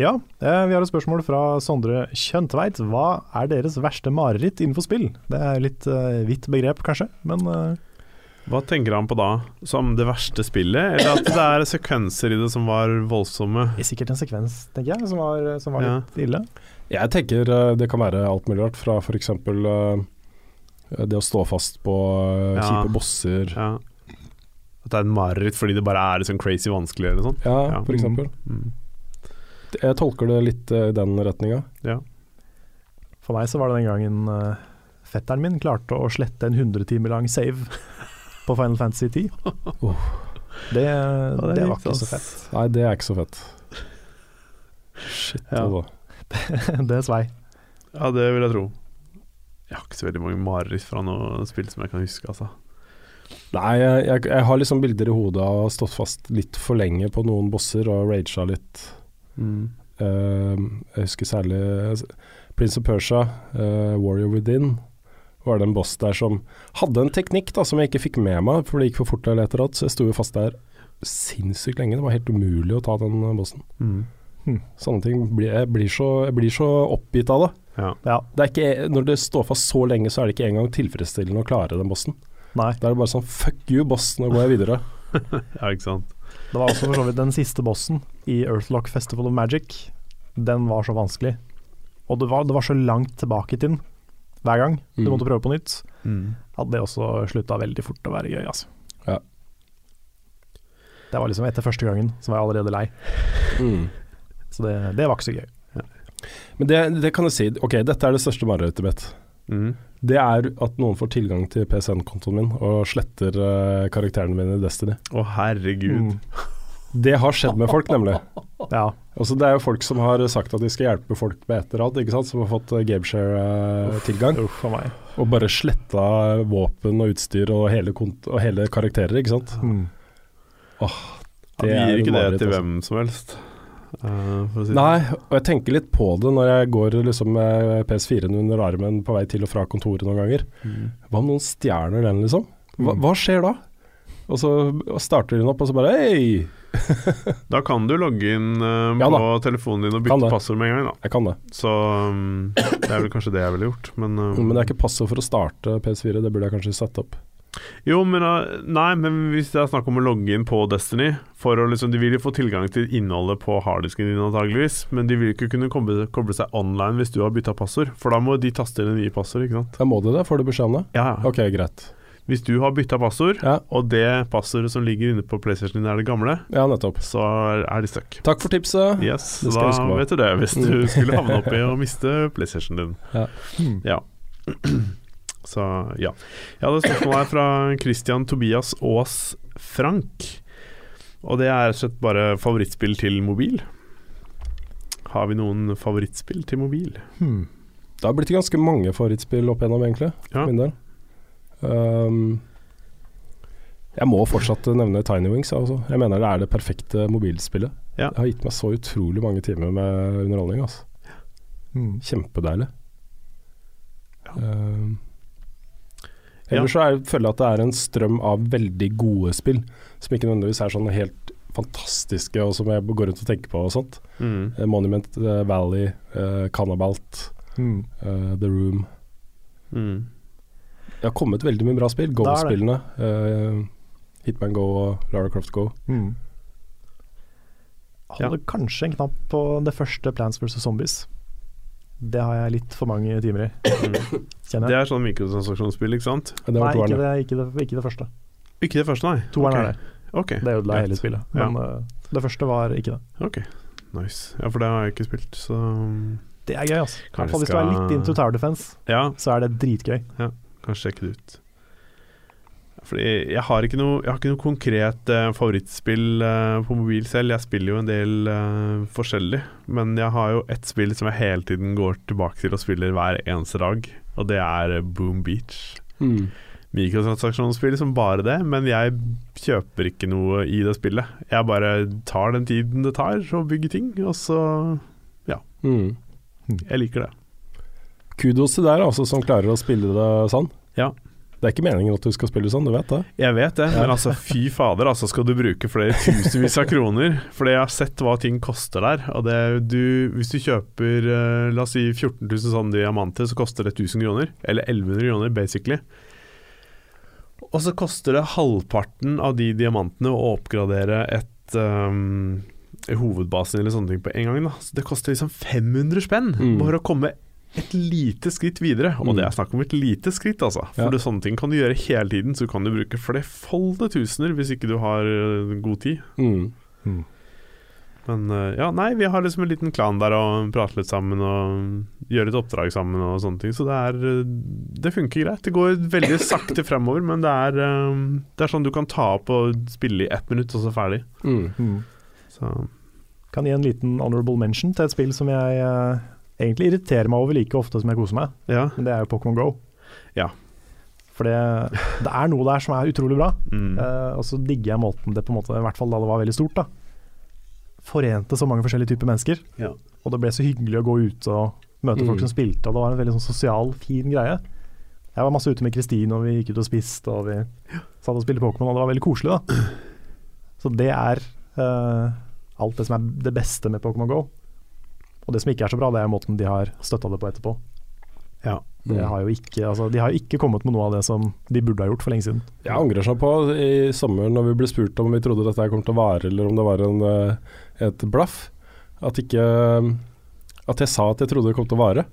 Ja, eh, vi har et spørsmål fra Sondre Kjøntveit. Hva er deres verste mareritt innenfor spill? Det er litt uh, vidt begrep, kanskje, men uh... Hva tenker han på da? Som det verste spillet, eller at det er sekvenser i det som var voldsomme? det er sikkert en sekvens, tenker jeg, som var, som var Ja. litt ille. Jeg tenker det kan være alt mulig rart, fra f.eks. Uh, det å stå fast på eh, Ja. kjipe bosser. Ja. At det er en mareritt fordi det bare er sånn crazy vanskelig eller sånn? Ja, Ja. for eksempel. Mm. Jeg tolker det litt eh, i den retninga. For meg så var det den gangen uh, fetteren min klarte å slette en 100 timer lang save på Final Fantasy 10. Oh. Det, det det, er var ikke så fett. Nei, det er ikke så fett. Shit, Ja. det, det svei. Ja, det vil jeg tro. Jeg har ikke så veldig mange mareritt fra noe spill som jeg kan huske, altså. Nei, jeg, jeg, jeg har liksom bilder i hodet av å ha stått fast litt for lenge på noen bosser og raga litt. Mm. Uh, jeg husker særlig eh, Prince of Persia, uh, Warrior Within, var det en boss der som hadde en teknikk da som jeg ikke fikk med meg, for det gikk for fort der etter eller så jeg sto jo fast der sinnssykt lenge. Det var helt umulig å ta den eh, bossen. Mm. Sånne ting blir, jeg, blir så, jeg blir så oppgitt av det. Ja. Ja, det er ikke, når det står fast så lenge, så er det ikke engang tilfredsstillende å klare den bossen. Nei. Da er det bare sånn fuck you, boss, nå går jeg videre. ja, ikke sant. Det var også for så vidt den siste bossen i Earthlock Festival of Magic. Den var så vanskelig. Og det var, det var så langt tilbake til den hver gang du Mm. måtte prøve på nytt. Mm. At det også slutta veldig fort å være gøy, altså. Ja. Det var liksom etter første gangen, så var jeg allerede lei. Mm. Så det, det var ikke så gøy. Men det, det kan jeg si, ok, dette er det største marerittet mitt. Mm. Det er at noen får tilgang til PCN-kontoen min og sletter uh, karakterene mine i Destiny. Å, herregud. Mm. Det har skjedd med folk, nemlig. Ja. Altså, det er jo folk som har sagt at de skal hjelpe folk med et eller annet, ikke sant? som har fått uh, Gameshare-tilgang. Uh, og bare sletta våpen og utstyr og hele, kont og hele karakterer, ikke sant. Mm. Oh, Det de er gir ikke det til altså. hvem som helst. Eh, for å si. Nei, og jeg tenker litt på det når jeg går liksom med PS4-en under armen på vei til og fra kontoret noen ganger. Mm. Hva om noen stjerner den, liksom? Hva, Mm. hva skjer da? Og så starter den opp, og så bare hei! Da kan du logge inn Ja på telefonen din og bytte passord med en gang. da Jeg kan det. Så um, det er vel kanskje det jeg ville gjort. Men, uh, Men det er ikke passord for å starte PS4, det burde jeg kanskje sette opp. Jo, men uh, Nei, men hvis det er snakk om å logge inn på Destiny for å liksom, De vil jo få tilgang til innholdet på harddisken din antageligvis, men de vil ikke kunne koble, koble seg online hvis du har bytta passord, for da må de taste inn nye passord, ikke sant? Da må du det, får du beskjed om det? Ja, ja. Ok, greit. Hvis du har bytta passord, Ja, og det passordet som ligger inne på PlayStation din er det gamle, ja nettopp. så er de stuck. Takk for tipset. Yes, da vet du det, hvis du skulle havne oppi å miste PlayStation din. Ja. Ja. Så ja. Jeg hadde et spørsmål her fra Christian Tobias Aas Frank. Og det er rett og slett bare favorittspill til mobil. Har vi noen favorittspill til mobil? Hmm. Det har blitt ganske mange favorittspill opp igjennom, egentlig. Ja. Min del. Um, jeg må fortsatt nevne Tiny Wings. Altså. Jeg mener det er det perfekte mobilspillet. Ja. Det har gitt meg så utrolig mange timer med underholdning. Altså. Mm. Kjempedeilig. Ja. Um, Ja. ellers så er, føler jeg at det er en strøm av veldig gode spill, som ikke nødvendigvis er sånn helt fantastiske, og som jeg går rundt og tenker på og sånt. Mm. Eh, Monument uh, Valley, uh, Cannabalt, mm. uh, The Room. Mm. Det har kommet veldig mye bra spill. Go-spillene. Uh, Hitman Go og Lara Croft Go. Hmm. Holder kanskje en knapp på det første Plans vs. Zombies. Det har jeg litt for mange timer i, kjenner Det er sånn mikrotransaksjonsspill, ikke sant? Ja, Det Nei, ikke det, ikke, det, ikke det første. Ikke det første, nei. Toeren okay. er det. Okay. Det ødela hele spillet. Men eh, det første var ikke det. Ok, nice. Ja, for det har jeg ikke spilt, så Det er gøy, altså. Kanskje fall hvis du er litt into Tower Defense, ja, så er det dritgøy. Ja, kanskje sjekke det ut. Fordi jeg har ikke noe, har ikke noe konkret eh, favorittspill eh, på mobil selv. Jeg spiller jo en del eh, forskjellig, men jeg har jo ett spill som jeg hele tiden går tilbake til og spiller hver eneste dag, og det er eh, Boom Beach. Mm. Mikrotransaksjonsspill som bare det, men jeg kjøper ikke noe i det spillet. Jeg bare tar den tiden det tar å bygge ting, og så Mm. Jeg liker det. Kudos til deg altså, som klarer å spille det sånn. Ja. Det er ikke meningen at du skal spille sånn, du vet det. Jeg vet det, Ja. men altså fy fader, altså skal du bruke flere tusenvis av kroner? Fordi jeg har sett hva ting koster der. Og det, du, hvis du kjøper eh, la oss si 14 000 sånne diamanter, så koster det 1000 kroner. Eller 1100 kroner, basically. Og så koster det halvparten av de diamantene å oppgradere et um, hovedbasen eller sånne ting på en gang. Da. Så det koster liksom 500 spenn Mm. bare å komme et lite skritt videre. Og Mm. det er snakk om et lite skritt, altså. For Ja. det, sånne ting kan du gjøre hele tiden, så kan du bruke flerfoldige tusener hvis ikke du har øh, god tid. Mm. Men øh, ja, nei, vi har liksom en liten klan der og prater litt sammen og gjør et oppdrag sammen og sånne ting. Så det er øh, Det funker greit. Det går veldig sakte fremover, men det er, det er sånn du kan ta opp og spille i ett minutt, og så ferdig. Mm. Hmm. Så Kan gi en liten honorable mention til et spill som jeg eh, egentlig irriterer meg over like ofte som jeg koser meg, ja. men det er jo Pokémon Go. Ja. For det, det er noe der som er utrolig bra, Mm. uh, og så digger jeg måten det på en måte, i hvert fall da det var veldig stort, da. Forente så mange forskjellige typer mennesker, Ja. og det ble så hyggelig å gå ut og møte folk Mm. som spilte, og det var en veldig sånn sosial, fin greie. Jeg var masse ute med Kristine, og vi gikk ut og spiste, og vi satt og spilte Pokémon, og det var veldig koselig, da. Så det er uh, alt det som er det beste med Pokémon Go. Og det som ikke er så bra, det er måten de har støtta det på etterpå. Ja. Det Mm. har jo ikke, altså, de har jo ikke kommet med noe av det som de burde ha gjort for lenge siden. Jeg angrer sånn på i sommer når vi ble spurt om vi trodde dette kom til å vare, eller om det var en, eh, et blaff. At ikke At jeg sa at jeg trodde det kom til å vare.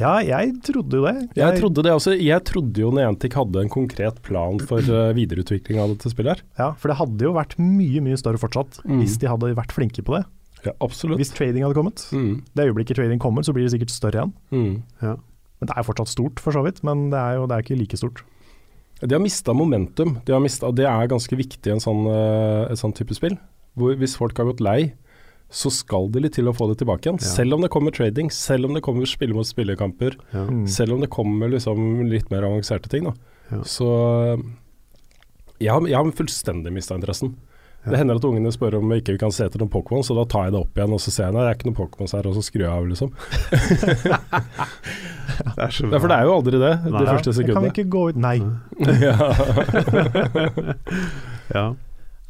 Ja, jeg trodde jo det. Jeg trodde det også. Jeg trodde jo Niantic hadde en konkret plan for eh, videreutvikling av dette spillet her. Ja, for det hadde jo vært mye, mye større fortsatt Mm. hvis de hadde vært flinke på det. Ja, absolutt. Hvis trading hadde kommet. Mm. Det øyeblikket trading kommer, så blir det sikkert større igjen. Mm. Men Det er fortsatt stort, for så vidt, men det er jo det er ikke like stort. De har mista momentum. De har mistet, og det er ganske viktig i en sånn, eh, et sånn type spill. Hvor hvis folk har gått lei, så skal det litt til å få det tilbake igjen. Ja. Selv om det kommer trading, selv om det kommer spille mot spillekamper, Ja. Mm. selv om det kommer liksom litt mer avanserte ting. Da. Ja. Så jeg har, jeg har fullstendig mista interessen. Det hender at ungene spør om vi ikke kan se etter noen Pokémon, så da tar jeg det opp igjen og så ser jeg at det er ikke noen Pokémons her, og så skrur jeg av, liksom. Det er så Ja, for det er jo aldri det, Nei. de første Kan Jeg kan ikke gå ut Nei. ja.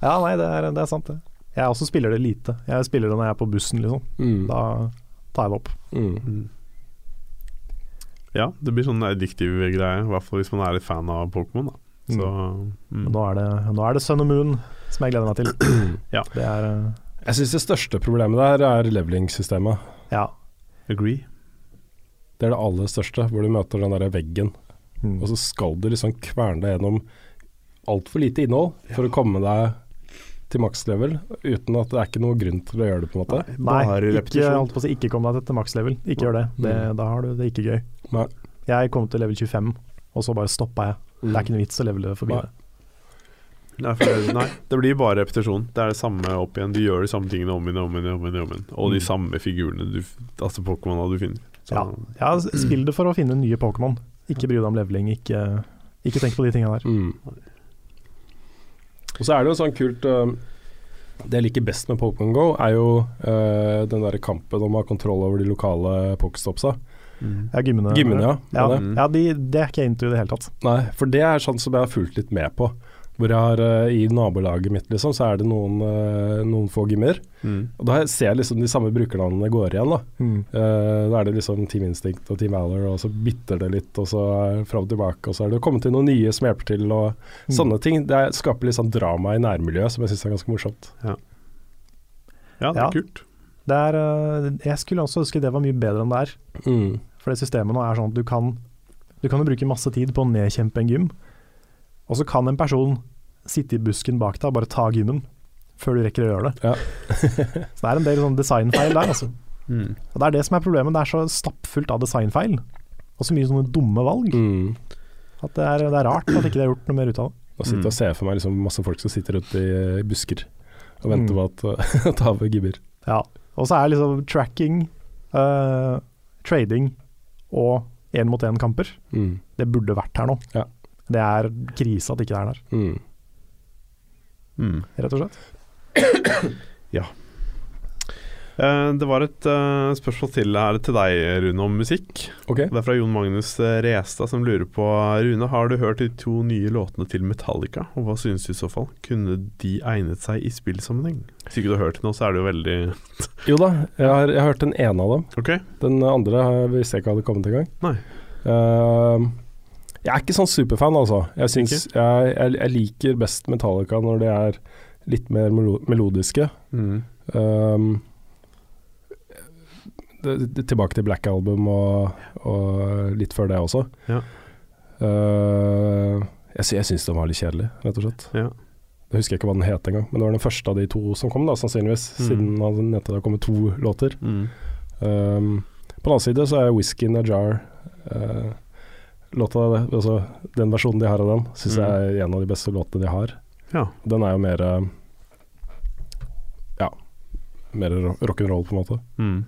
Ja. Nei, det er, det er sant, det. Jeg også spiller det lite. Jeg spiller det når jeg er på bussen, liksom. Mm. Da tar jeg det opp. Mm. Mm. Ja, det blir sånn addiktiv greie, i hvert fall hvis man er litt fan av Pokémon. da. Så mm. Nå er, det, nå er det Sun and Moon som jeg gleder meg til. Ja. Det er eh, Jeg syns det største problemet der er leveling-systemet. Ja. Agree. Det er det aller største, hvor du møter den der veggen, Mm. og så skal du liksom kverne deg gjennom altfor lite innhold for å komme deg til makslevel, uten at det er ikke noe grunn til å gjøre det, på en måte. Nei, Bare ikke, holdt på å si, ikke kom deg til maks level. Ikke gjør det. det. Da har du det ikke gøy. Nei. Jeg kom til level 25, og så bare stoppa jeg. Det er ikke noe vits å levele forbi Nei. det. Nei, for det, nei, det blir bare repetisjon. Det er det samme opp igjen. Du gjør de samme tingene om igjen, om igjen, om igjen. Om igjen. Og de Mm. samme figurene, du, altså Pokémon du finner. Så, Ja. ja, spill det for å finne nye Pokémon. Ikke bry deg om leveling. Ikke, ikke tenk på de tinga der. Mm. Og så er det jo sånn kult uh, Det jeg liker best med Pokémon Go, er jo uh, den der kampen om å ha kontroll over de lokale pokestopsa. Mm. Ja, gymmene. gymmene ja. Ja, det? Ja de, det er ikke jeg into i det hele tatt. Nei, for det er sånn som jeg har fulgt litt med på. Hvor jeg har øh, I nabolaget mitt, liksom, så er det noen, øh, noen få gymmer. Mm. Og da ser jeg liksom de samme brukernavnene går igjen, da. Mm. uh, da er det liksom Team Instinct og Team Valor, og så bytter det litt, og så er fram og tilbake, og så er det kommet til noen nye som hjelper til, og Mm. sånne ting. Det er- skaper litt sånn drama i nærmiljøet som jeg syns er ganske morsomt. Ja, det er Ja. kult. Det er, eh, jeg skulle også ønske det var mye bedre enn det er. Mm. For det systemet nå er sånn at du kan Du kan jo bruke masse tid på å nedkjempe en gym, og så kan en person sitte i busken bak deg og bare ta gymmen før du rekker å gjøre det. Ja. så det er en del sånn designfeil der, altså. Mm. Og det er det som er problemet. Det er så stappfullt av designfeil. Og så mye sånne dumme valg. Mm. At det er, det er rart at ikke det er gjort noe mer ut av det. Og sitte Mm. og se for meg liksom masse folk som sitter ute i, i busker og venter Mm. på at, at havet gibber. Ja. Og så er liksom tracking, uh, trading og én-mot-én-kamper. Mm. Det burde vært her nå. Ja. Det er krise at ikke det er der, Mm. Mm. rett og slett. Eh, det var et uh, spørsmål til her til deg, Rune, om musikk. Okay. Det er fra Jon Magnus eh, Restad som lurer på Rune, har du hørt de to nye låtene til Metallica, og hva synes du i så fall? Kunne de egnet seg i spillsammenheng? Hvis ikke du har hørt noe nå, så er det jo veldig Jo da, jeg har, jeg har hørt den ene av dem. Okay. Den andre har- visste jeg ikke hadde kommet engang. Uh, jeg er ikke sånn superfan, altså. Jeg, synes, jeg, jeg, jeg liker best Metallica når de er litt mer melodiske. Mm. Um, det, det, tilbake til Black Album og, og litt før det også. Ja. Uh, jeg, jeg syns den var litt kjedelig, rett og slett. Ja. Jeg husker ikke hva den het engang, men det var den første av de to som kom, da, sannsynligvis. Mm. Siden det nettopp har kommet to låter. Mm. Um, på den annen side så er 'Whisky in a Jar' uh, låta, altså Den versjonen de har av den, syns Mm. jeg er en av de beste låtene de har. ja. Den er jo mer Ja, mer ro- rock'n'roll, på en måte. Mm.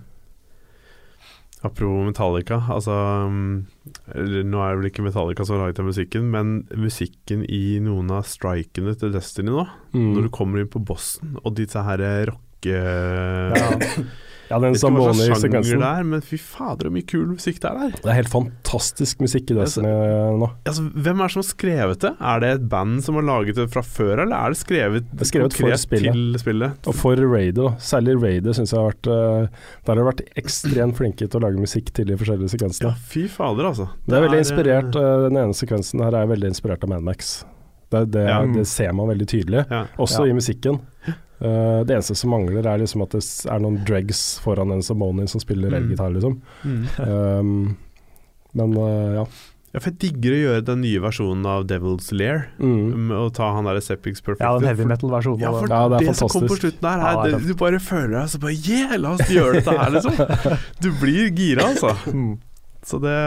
Apropos Metallica, altså um, Nå er det vel ikke Metallica som har laget den musikken, men musikken i noen av strikene til Destiny nå, Mm. når du kommer inn på bossen og disse her eh, rocke... Ja. Ja, den Zamboni-sekvensen. det er, men fy fader, så mye kul musikk det er der. Det er helt fantastisk musikk i Altså, Destiny nå. Altså, hvem er det som har skrevet det? Er det et band som har laget det fra før, eller er det skrevet, Det er skrevet for spillet. til spillet? Og for Raider. Særlig Raider syns jeg har vært uh, Der har de vært ekstremt flinke til å lage musikk til de forskjellige sekvensene. Ja, fy fader, altså. Det er veldig er, inspirert uh, Den ene sekvensen her er veldig inspirert av Mad Max. Det, det, Ja. det ser man veldig tydelig, ja. også Ja. i musikken. Uh, det eneste som mangler, er liksom at det er noen dregs foran en Samoni som spiller Mm. elgitar, liksom. Mm. Um, men uh, ja. ja, for jeg digger å gjøre den nye versjonen av Devil's Lair. Mm. Med å ta han der Sepix Perfect. Ja, den heavy metal-versjonen. Ja, for. Ja, det det, er som kom på slutten her, Ja, er, det er det, du bare føler deg så bare Yeah, la oss gjøre dette her, liksom. Du blir gira, altså. Mm. Så det,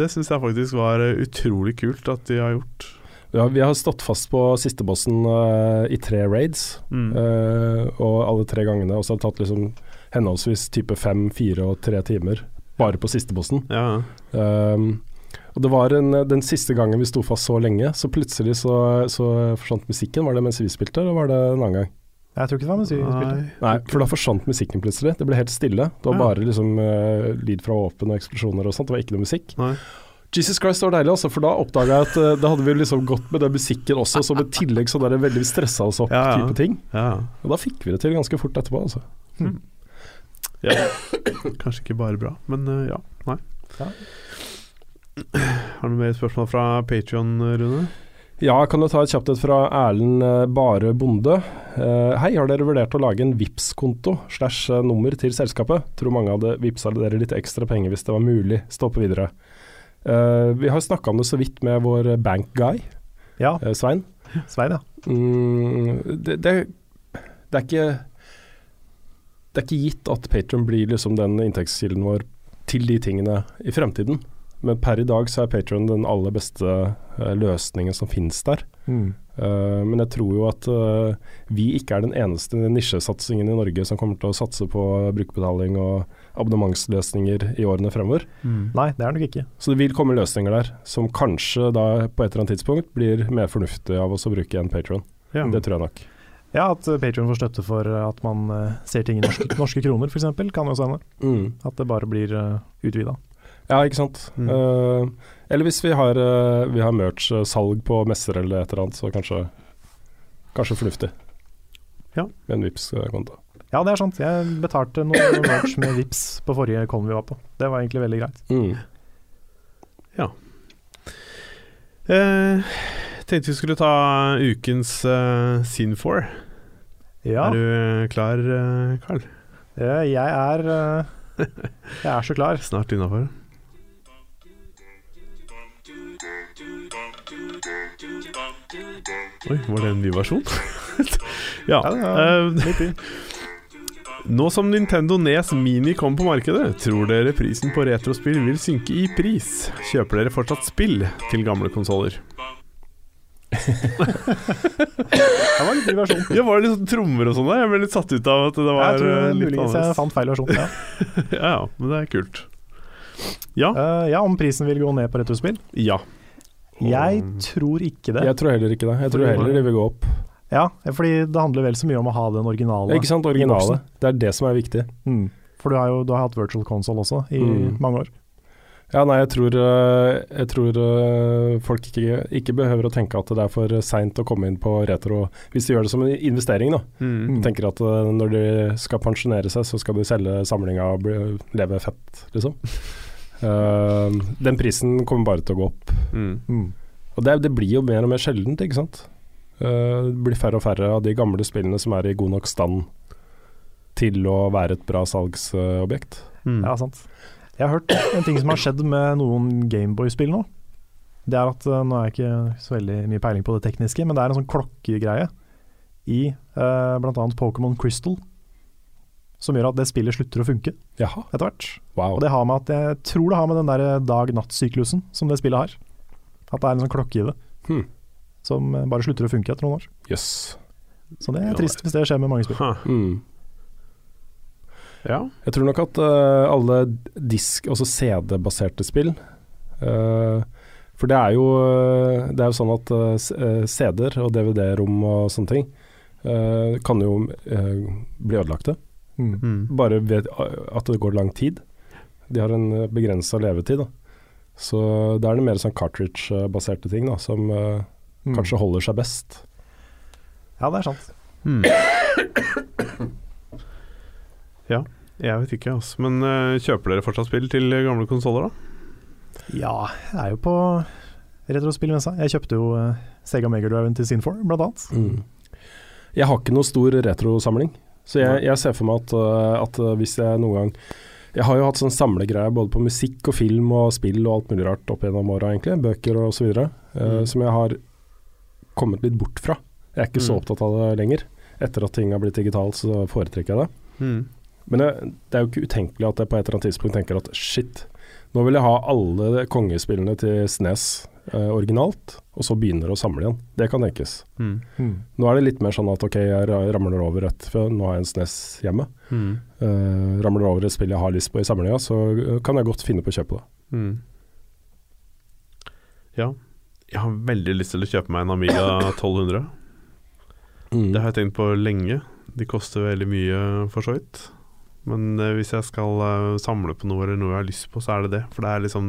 det syns jeg faktisk var eh, utrolig kult at de har gjort. Ja, vi har stått fast på sistebossen uh, i tre raids. Mm. uh, og alle tre gangene. Og så har det tatt liksom henholdsvis type fem, fire og tre timer bare på siste bossen. Ja. Um, og det var en, Den siste gangen vi sto fast så lenge, så plutselig så, så forsvant musikken. Var det mens vi spilte, eller var det en annen gang? Jeg tror ikke det var mens vi spilte. Nei. Nei, for da forsvant musikken plutselig. Det ble helt stille. Det var Ja. bare liksom uh, lyd fra våpen og eksplosjoner og sånt. Det var ikke noe musikk. Nei. Jesus Christ, det var deilig, altså, for da oppdaga jeg at uh, da hadde vi liksom gått med den musikken også, som et tillegg sånn der veldig stressa oss opp Ja, ja. type ting. Ja. Og da fikk vi det til ganske fort etterpå, altså. ja. Kanskje ikke bare bra, men uh, ja. Nei. Ja. Har du mer spørsmål fra Patrion, Rune? Ja, kan du ta et kjapt et fra Erlend eh, Bare Bonde. Uh, hei, har dere vurdert å lage en vips konto slash nummer til selskapet? Tror mange hadde vippsa dere litt ekstra penger hvis det var mulig. Stå på videre. Eh, vi har snakka om det så vidt med vår bankguy, Ja, uh, Svein. Svein, ja. Mm, det, det, det er ikke Det er ikke gitt at Patron blir liksom den inntektskilden vår til de tingene i fremtiden. Men per i dag så er Patron den aller beste eh, løsningen som finnes der. Mm. Uh, men jeg tror jo at uh, vi ikke er den eneste nisjesatsingen i Norge som kommer til å satse på brukerbetaling og abonnementsløsninger i årene fremover. Nei, det er det nok ikke. Så det vil komme løsninger der som kanskje da på et eller annet tidspunkt blir mer fornuftig av oss å bruke enn Patron. Ja. Det tror jeg nok. Ja, at Patrion får støtte for eh, at man eh, ser ting i norske, norske kroner, f.eks. Kan jo også hende. Mm. At det bare blir uh, utvida. Ja, ikke sant. Mm. Eh, eller hvis vi har, uh, vi har merch-salg på messer eller et eller annet, så kanskje, kanskje fornuftig. Ja. Med en Vipps-konto. Ja, det er sant. Jeg betalte noen merch med Vips på forrige kollen vi var på. Det var egentlig veldig greit. Mm. Eh, tenkte vi skulle ta ukens uh, Scene 4. Ja, Er du klar, eh, Carl? eh, jeg er eh, Jeg er så klar. Snart innafor. Oi, var det en ny versjon? ja. Ja, ja, eh, i. nå som Nintendo Nes Mini kom på markedet, tror dere prisen på retrospill vil synke i pris? Kjøper dere fortsatt spill til gamle konsoller? Det var litt ny versjon. Ja, var det litt sånn trommer og sånn der? Jeg ble litt satt ut av at det var Jeg tror litt muligens jeg fant feil versjon. Ja. Ja, ja, men det er kult. Ja. Uh, ja, om prisen vil gå ned på retrospill? Ja. Jeg tror ikke det. Jeg tror heller ikke det. Jeg tror heller det vil gå opp. Ja, fordi det handler vel så mye om å ha den originale. Ikke sant, originale. Det er det som er viktig. Mm. For du har jo du har hatt virtual console også i Mm. mange år. Ja, nei, jeg tror, øh, jeg tror øh, folk ikke, ikke behøver å tenke at det er for seint å komme inn på retro hvis de gjør det som en investering. da. Mm. Tenker at øh, når de skal pensjonere seg, så skal de selge samlinga og bli, leve fett, liksom. uh, den prisen kommer bare til å gå opp. Mm. Mm. Og det, det blir jo mer og mer sjeldent, ikke sant. Eh, det blir færre og færre av de gamle spillene som er i god nok stand til å være et bra salgsobjekt. Mm. Ja, sant. Jeg har hørt en ting som har skjedd med noen Gameboy-spill nå. Det er at eh, Nå er jeg ikke så veldig mye peiling på det tekniske, men det er en sånn klokkegreie i eh, bl.a. Pokémon Crystal som gjør at det spillet slutter å funke Jaha, etter hvert. wow. Og det har med at Jeg tror det har med den der dag-natt-syklusen som det spillet har. At det er en sånn klokke i det Hmm. Som eh, bare slutter å funke etter noen år. Yes. Så det er trist hvis det skjer med mange spill. Mm. Ja. Jeg tror nok at uh, alle disk, også CD-baserte spill uh, For det er jo Det er jo sånn at uh, CD-er og DVD-rom og sånne ting eh, kan jo bli ødelagte. Mm. Mm. Bare ved at det går lang tid. De har en begrensa levetid. Da. Så da er det mer sånn cartridge-baserte ting da, som. Kanskje holder seg best. Ja, det er sant. Mm. ja, jeg vet ikke, altså. Men uh, kjøper dere fortsatt spill til gamle konsoller, da? Ja, jeg er jo på retrospillmessa. Jeg kjøpte jo uh, Sega Megadriven til Sin4, blant annet. Mm. Jeg har ikke noe stor retrosamling, så jeg, jeg ser for meg at, uh, at hvis jeg noen gang Jeg har jo hatt sånn samlegreie både på musikk og film og spill og alt mulig rart opp gjennom åra, egentlig. Bøker og så videre. Uh, Mm. Som jeg har kommet litt bort fra. Jeg er ikke så Mm. opptatt av det lenger. Etter at ting har blitt digitalt, så foretrekker jeg det. Mm. Men det, det er jo ikke utenkelig at jeg på et eller annet tidspunkt tenker at shit, nå vil jeg ha alle kongespillene til SNES eh, originalt, og så begynner å samle igjen. Det kan tenkes. Mm. Mm. Nå er det litt mer sånn at ok, jeg ramler over et For nå har jeg en SNES hjemme. Mm. Eh, ramler over et spill jeg har lyst på i samlinga, så kan jeg godt finne på å kjøpe det. Mm. Ja. Jeg har veldig lyst til å kjøpe meg en Amiga 1200. Det har jeg tenkt på lenge. De koster veldig mye, for så vidt. Men eh, hvis jeg skal eh, samle på noe eller noe jeg har lyst på, så er det det. For det er liksom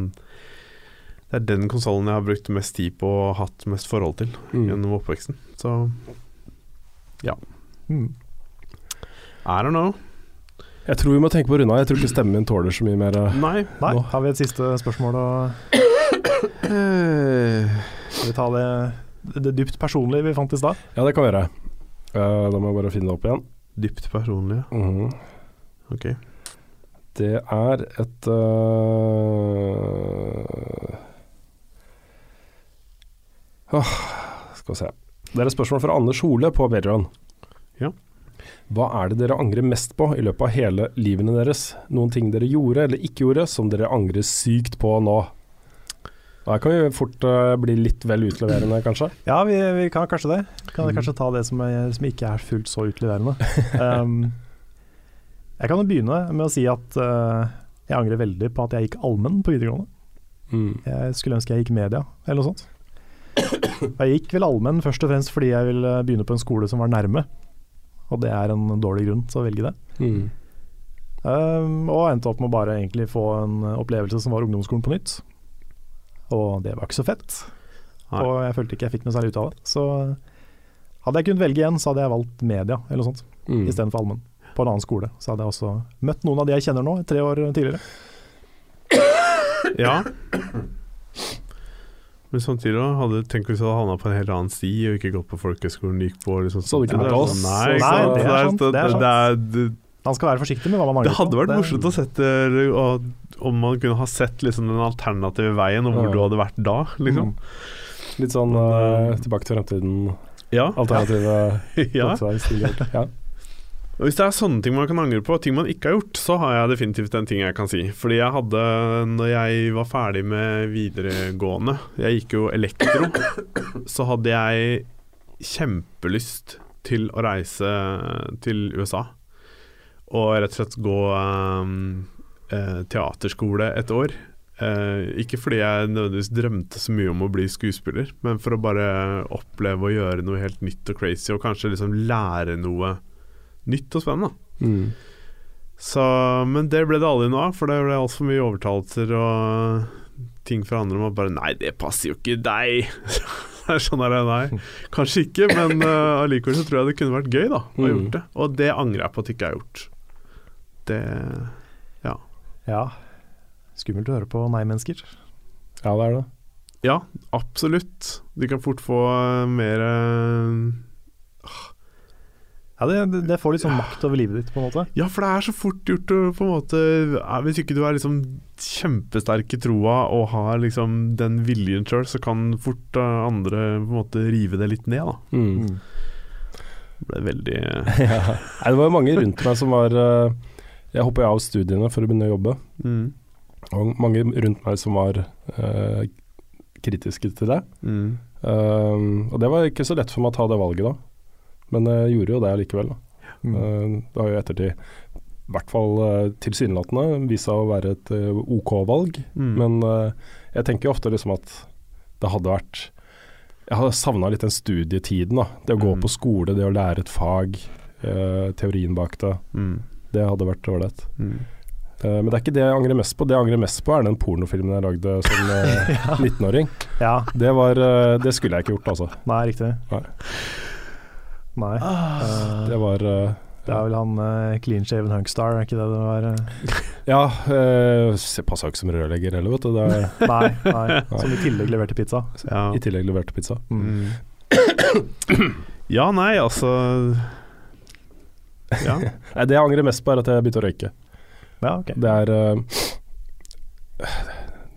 Det er den konsollen jeg har brukt mest tid på og hatt mest forhold til Mm. gjennom oppveksten. Så Mm. I don't know. Jeg tror vi må tenke på å runde av. Jeg tror ikke stemmen min tåler så mye mer. eh. Nei. Nei, Nå. har vi et siste spørsmål å Skal vi ta det, det dypt personlige vi fant i stad? Ja, det kan vi gjøre. Uh, da må jeg bare finne det opp igjen. Dypt personlige? Mhm. Ok. Det er et uh... Åh, Skal vi se. Det er et spørsmål fra Anders Hole på Patreon. Ja. Hva er det dere angrer mest på i løpet av hele livene deres? Noen ting dere gjorde eller ikke gjorde som dere angrer sykt på nå? Da kan vi fort uh, bli litt vel utleverende, kanskje. Ja, vi, vi kan kanskje det. Kan Mm. kanskje ta det som, er, som ikke er fullt så utleverende. Um, jeg kan jo begynne med å si at uh, jeg angrer veldig på at jeg gikk allmenn på videregående. Mm. Jeg skulle ønske jeg gikk media, eller noe sånt. Jeg gikk vel allmenn først og fremst fordi jeg ville begynne på en skole som var nærme. Og det er en dårlig grunn til å velge det. Mm. Um, og endte opp med å bare egentlig få en opplevelse som var ungdomsskolen på nytt. Og det var ikke så fett. Nei. Og jeg følte ikke jeg fikk noe særlig ut av det. Så hadde jeg kunnet velge igjen, så hadde jeg valgt media eller noe sånt Mm. istedenfor allmenn. På en annen skole. Så hadde jeg også møtt noen av de jeg kjenner nå, tre år tidligere. Ja. Men samtidig hadde tenk hvis du hadde havna på en helt annen sti og ikke gått på folkehøyskolen du gikk på. Liksom, Så hadde ikke det vært oss. sånn, Nei, det er sant? det er det er sant. det, er, Man skal være forsiktig med hva man angrer det hadde vært morsomt å sette og, Om man kunne ha sett liksom den alternative veien, og hvor Ja. du hadde vært da, liksom. Mm. Litt sånn uh, tilbake til fremtiden, Ja. alternative ja. Ja. Og Hvis det er sånne ting man kan angre på, ting man ikke har gjort, så har jeg definitivt en ting jeg kan si. Fordi jeg hadde, når jeg var ferdig med videregående, jeg gikk jo elektro, så hadde jeg kjempelyst til å reise til USA. Og rett og slett gå um, eh, teaterskole et år. Uh, ikke fordi jeg nødvendigvis drømte så mye om å bli skuespiller, men for å bare oppleve å gjøre noe helt nytt og crazy, og kanskje liksom lære noe nytt og spennende. Mm. Så, men det ble det aldri noe av, for det ble altfor mye overtalelser og ting fra andre om at bare Nei, det passer jo ikke deg. Det er sånn er det, nei. Kanskje ikke, men uh, allikevel så tror jeg det kunne vært gøy da å Mm. gjort det. Og det angrer jeg på at jeg ikke har gjort. Det Ja. Skummelt å høre på nei-mennesker. ja, det er det. Ja, absolutt. De kan fort få uh, mer uh, Ja, det, det- får litt sånn makt over livet ditt, på en måte. Ja, for det er så fort gjort å på en måte Hvis ikke du er liksom kjempesterk i troa og har liksom den viljen sjøl, så kan fort uh, andre på en måte rive det litt ned, da. Mm. Det ble veldig ja. Nei, det var jo mange rundt meg som var eh, Jeg hoppa av studiene for å begynne å jobbe. mm. Og mange rundt meg som var eh, kritiske til det. Mm. Uh, og det var ikke så lett for meg å ta det valget da. Men jeg gjorde jo det likevel. Da. Mm. Uh, det har jo ettertid, i hvert fall uh, tilsynelatende, vist seg å være et eh, OK valg. Mm. Men eh, jeg tenker jo ofte liksom at det hadde vært Jeg hadde savna litt den studietiden. da Det å gå Mm. på skole, det å lære et fag, teorien bak det. Det hadde vært ålreit. Mm. Uh, men det er ikke det jeg angrer mest på. Det jeg angrer mest på, er den pornofilmen jeg lagde som ja. 19-åring. Ja, Det, var, eh, det skulle jeg ikke gjort, altså. nei, riktig. Nei. Nei. Uh, Det var eh, det er vel han uh, clean shaven hunkstar, er ikke det det var? Uh? Ja, uh, passa ikke som rørlegger heller, vet du. Det er, Nei, nei, som i tillegg leverte pizza. Ja. I tillegg leverte pizza. Mm. Mm. ja, nei, altså Ja. Nei, Det jeg angrer mest på, er at jeg begynte å røyke. Ja, ok. Det er eh,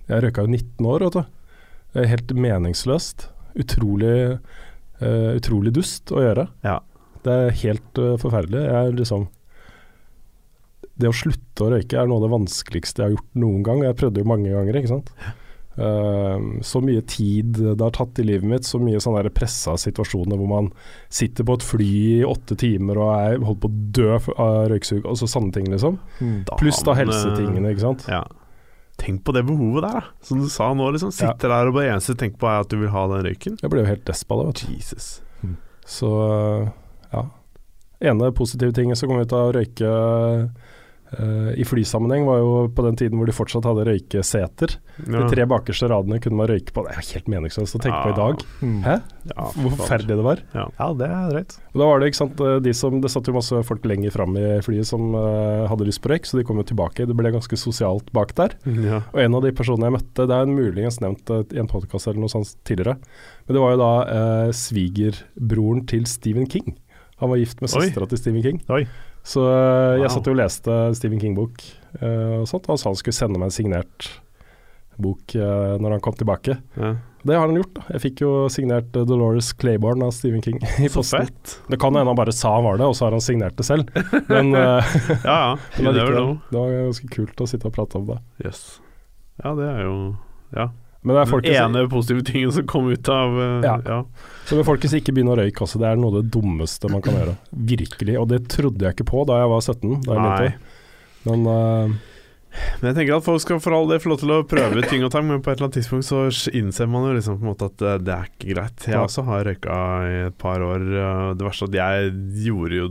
Jeg røyka jo 19 år, vet du. Det er helt meningsløst. Utrolig eh, Utrolig dust å gjøre. Ja. Det er helt eh, forferdelig. Jeg liksom Det å slutte å røyke er noe av det vanskeligste jeg har gjort noen gang. Jeg prøvde jo mange ganger, ikke sant. Eh, så mye tid det har tatt i livet mitt, så mye sånne pressa situasjoner hvor man sitter på et fly i åtte timer og er holdt på å dø av røyksug, og så sånne ting, liksom. Da Pluss da eh, helsetingene, ikke sant. Ja. Tenk på det behovet der, da. Som du sa nå, liksom. Sitter der og bare eneste du tenker på er at du vil ha den røyken. Jeg ble jo helt desp av det, vet du. Jesus. Så ja. Ene positive tinget som kom ut av å røyke eh, i flysammenheng, var jo på den tiden hvor de fortsatt hadde røykeseter. De tre bakerste radene kunne man røyke på. Det er jo helt meningsløst å tenke på i dag. Mm. Hæ? Ja, Hvor forferdelig det var. Ja, det er drøyt. Og da var det ikke sant, eh, de som, det satt jo masse folk lenger fram i flyet som uh, hadde lyst på røyk, så de kom jo tilbake. Det ble ganske sosialt bak der. Ja. Og en av de personene jeg møtte, det er en muligens nevnt uh, i en podkast eller noe sånt tidligere, men det var jo da svigerbroren til Stephen King. Han var gift med søstera til Stephen King. Oi. Så eh, jeg Wow. satt jo og leste Stephen King-bok uh, og sånt, og sa han skulle sende meg en signert bok uh, når han kom tilbake. Ja. Det har han gjort. da. Jeg fikk jo signert uh, Dolores Claiborne av Stephen King i Så posten. fett. Det kan hende han bare sa han var det, og så har han signert det selv. Men Ja, ja. men det, det, det var ganske kult å sitte og prate om det. Yes. Ja, det er jo Ja. Men det er folk Den ene positive tingen som kom ut av uh, Ja. ja. Så men folkens, ikke begynne å røyke også. Det er noe av det dummeste man kan gjøre. Virkelig. Og det trodde jeg ikke på da jeg var 17. Da jeg Nei. Men uh, Men jeg tenker at folk skal for all del få lov til å prøve ting og tang, men på et eller annet tidspunkt så innser man jo liksom på en måte at eh, det er ikke greit. Jeg Ja. også har røyka i et par år. Det verste er at jeg gjorde jo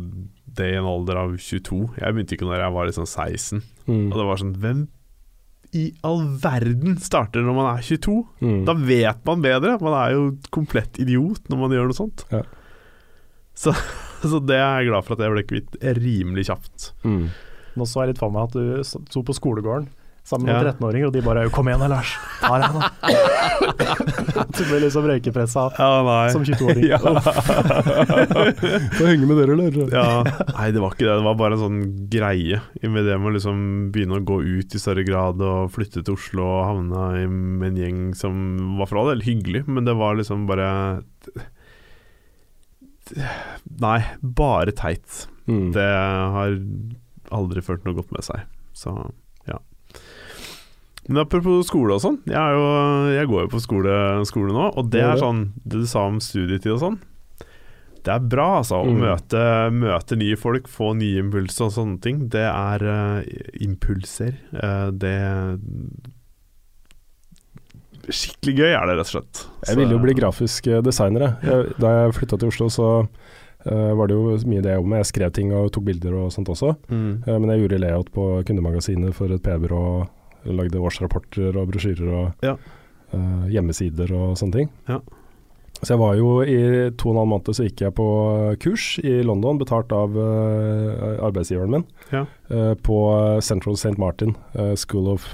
det i en alder av 22. Jeg begynte ikke når jeg var liksom 16. mm, Og det var sånn Hvem i all verden starter når man er 22? mm. Da vet man bedre. Man er jo komplett idiot når man gjør noe sånt. Ja. Så, så det er jeg glad for at jeg ble kvitt rimelig kjapt. Mm. Nå så jeg litt for meg at du sto på skolegården sammen Ja. med 13-åringer, og de bare 'Kom igjen da, Lars. Ta deg. At du ble liksom røykepressa Ja, som 22-åring. Ja. Få henge med dere, eller? Ja, nei, det var ikke det. Det var bare en sånn greie med det med å liksom begynne å gå ut i større grad og flytte til Oslo og havne med en gjeng som var for all del hyggelig, men det var liksom bare Nei, bare teit. Mm. Det har aldri ført noe godt med seg. Så ja. Men apropos skole og sånn. Jeg, er jo, jeg går jo på skole, skole nå, og det er sånn Det du sa om studietid og sånn. Det er bra, altså. Å Mm. møte, møte nye folk, få nye impulser og sånne ting. Det er uh, impulser. Uh, det Skikkelig gøy er det, rett og slett. Jeg ville jo bli grafisk eh, designer. jeg. Da jeg flytta til Oslo, så uh, var det jo mye det jeg jobbet med. Jeg skrev ting og tok bilder og sånt også. Mm. Men jeg gjorde layout på kundemagasinet for et PR-byrå. Lagde årsrapporter og brosjyrer og Ja. uh, hjemmesider og sånne ting. Ja. Så jeg var jo i to og en halv måned så gikk jeg på kurs i London, betalt av uh, arbeidsgiveren min, Ja. uh, på Central St. Martin School of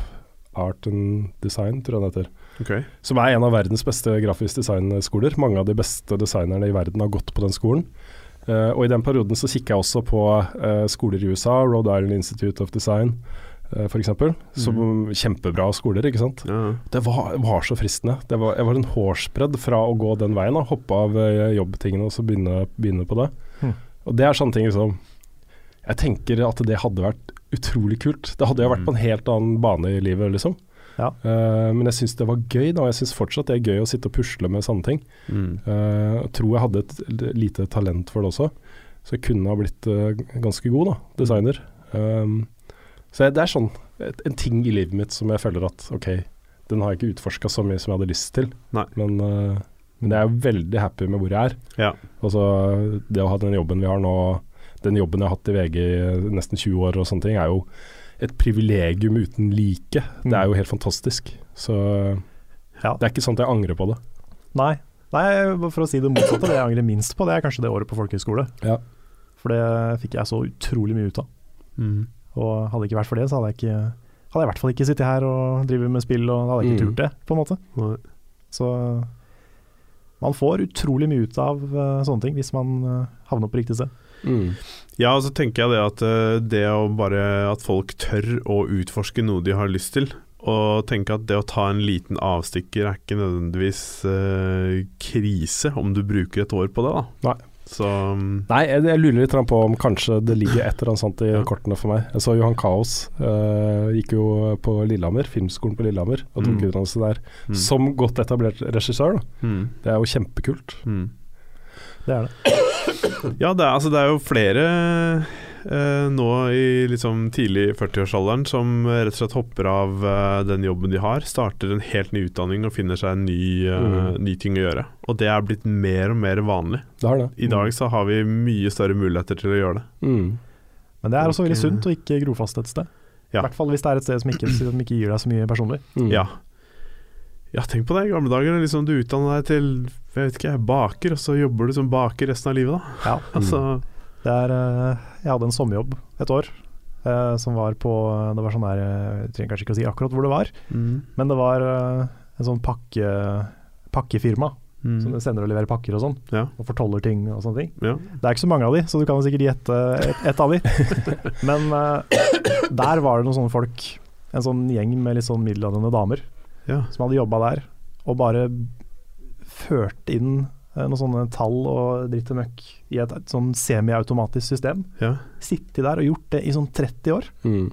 Art and Design, tror jeg det heter. Okay. Som er en av verdens beste grafisk designskoler. Mange av de beste designerne i verden har gått på den skolen. Uh, og i den perioden så kikka jeg også på uh, skoler i USA, Rhode Island Institute of Design f.eks. Som kjempebra skoler, ikke sant. Ja. Det var, var så fristende. Det var, jeg var en hårsbredd fra å gå den veien, da, hoppe av eh, jobbtingene og så begynne, begynne på det. Mm. Og det er sånne ting som Jeg tenker at det hadde vært utrolig kult. Det hadde jo vært på en helt annen bane i livet, liksom. Ja. Uh, men jeg syns det var gøy, da. Jeg syns fortsatt det er gøy å sitte og pusle med sånne ting. Mm. Uh, tror jeg hadde et lite talent for det også, så jeg kunne ha blitt uh, ganske god da, designer. Um, så jeg, det er sånn et, en ting i livet mitt som jeg føler at ok, den har jeg ikke utforska så mye som jeg hadde lyst til. Nei. Men, uh, men jeg er veldig happy med hvor jeg er. Ja. Altså, det å ha den jobben vi har nå, den jobben jeg har hatt i VG i nesten 20 år og sånne ting, er jo et privilegium uten like. Det er jo helt fantastisk. Så Ja. det er ikke sånn at jeg angrer på det. Nei. Nei, for å si det motsatte, det jeg angrer minst på, det er kanskje det året på folkehøyskole. Ja. For det fikk jeg så utrolig mye ut av. Mm. Og hadde det ikke vært for det, så hadde jeg ikke hadde jeg i hvert fall ikke sittet her og drevet med spill, og hadde jeg ikke Mm. turt det, på en måte. Nei. Så man får utrolig mye ut av uh, sånne ting, hvis man uh, havner på riktig sted. Mm. Ja, og så tenker jeg det at uh, det å bare At folk tør å utforske noe de har lyst til. Og tenke at det å ta en liten avstikker er ikke nødvendigvis eh, krise om du bruker et år på det, da. Så mm, Nei, jeg, jeg lurer litt på om kanskje det ligger et eller annet sånt i Ja. kortene for meg. Jeg så Johan Kaos. uh, gikk jo på Lillehammer, filmskolen på Lillehammer, og tok Mm. utdannelse der. mm, Som godt etablert regissør, da. mm, Det er jo kjempekult. mm. Det er det. Ja, det er, altså, det er jo flere eh, nå i liksom tidlig 40-årsalderen som rett og slett hopper av eh, den jobben de har, starter en helt ny utdanning og finner seg en ny, eh, Mm. ny ting å gjøre. Og det er blitt mer og mer vanlig. Det har det. I dag så har vi mye større muligheter til å gjøre det. Mm. Men det er også veldig sunt å ikke gro fast et sted. Ja. I hvert fall hvis det er et sted som ikke, som ikke gir deg så mye personlig. Mm. Ja. Ja, tenk på det. I gamle dager liksom du utdanna deg til jeg vet ikke, baker, og så jobber du som baker resten av livet, da. Ja. Altså, er, eh, jeg hadde en sommerjobb et år eh, som var på Det var sånn der Jeg trenger kanskje ikke å si akkurat hvor det var, mm, men det var eh, en sånn pakke, pakkefirma mm, som sender og leverer pakker og sånn, Ja. og fortoller ting og sånne ting. ja. Det er ikke så mange av de, så du kan sikkert gjette ett et av de. Men der var det noen sånne folk, en sånn gjeng med litt sånn middelaldrende damer, ja. som hadde jobba der, og bare ført inn noen sånne tall og dritt og møkk i et, et sånn semiautomatisk system. ja. Sittet der og gjort det i sånn 30 år. Mm.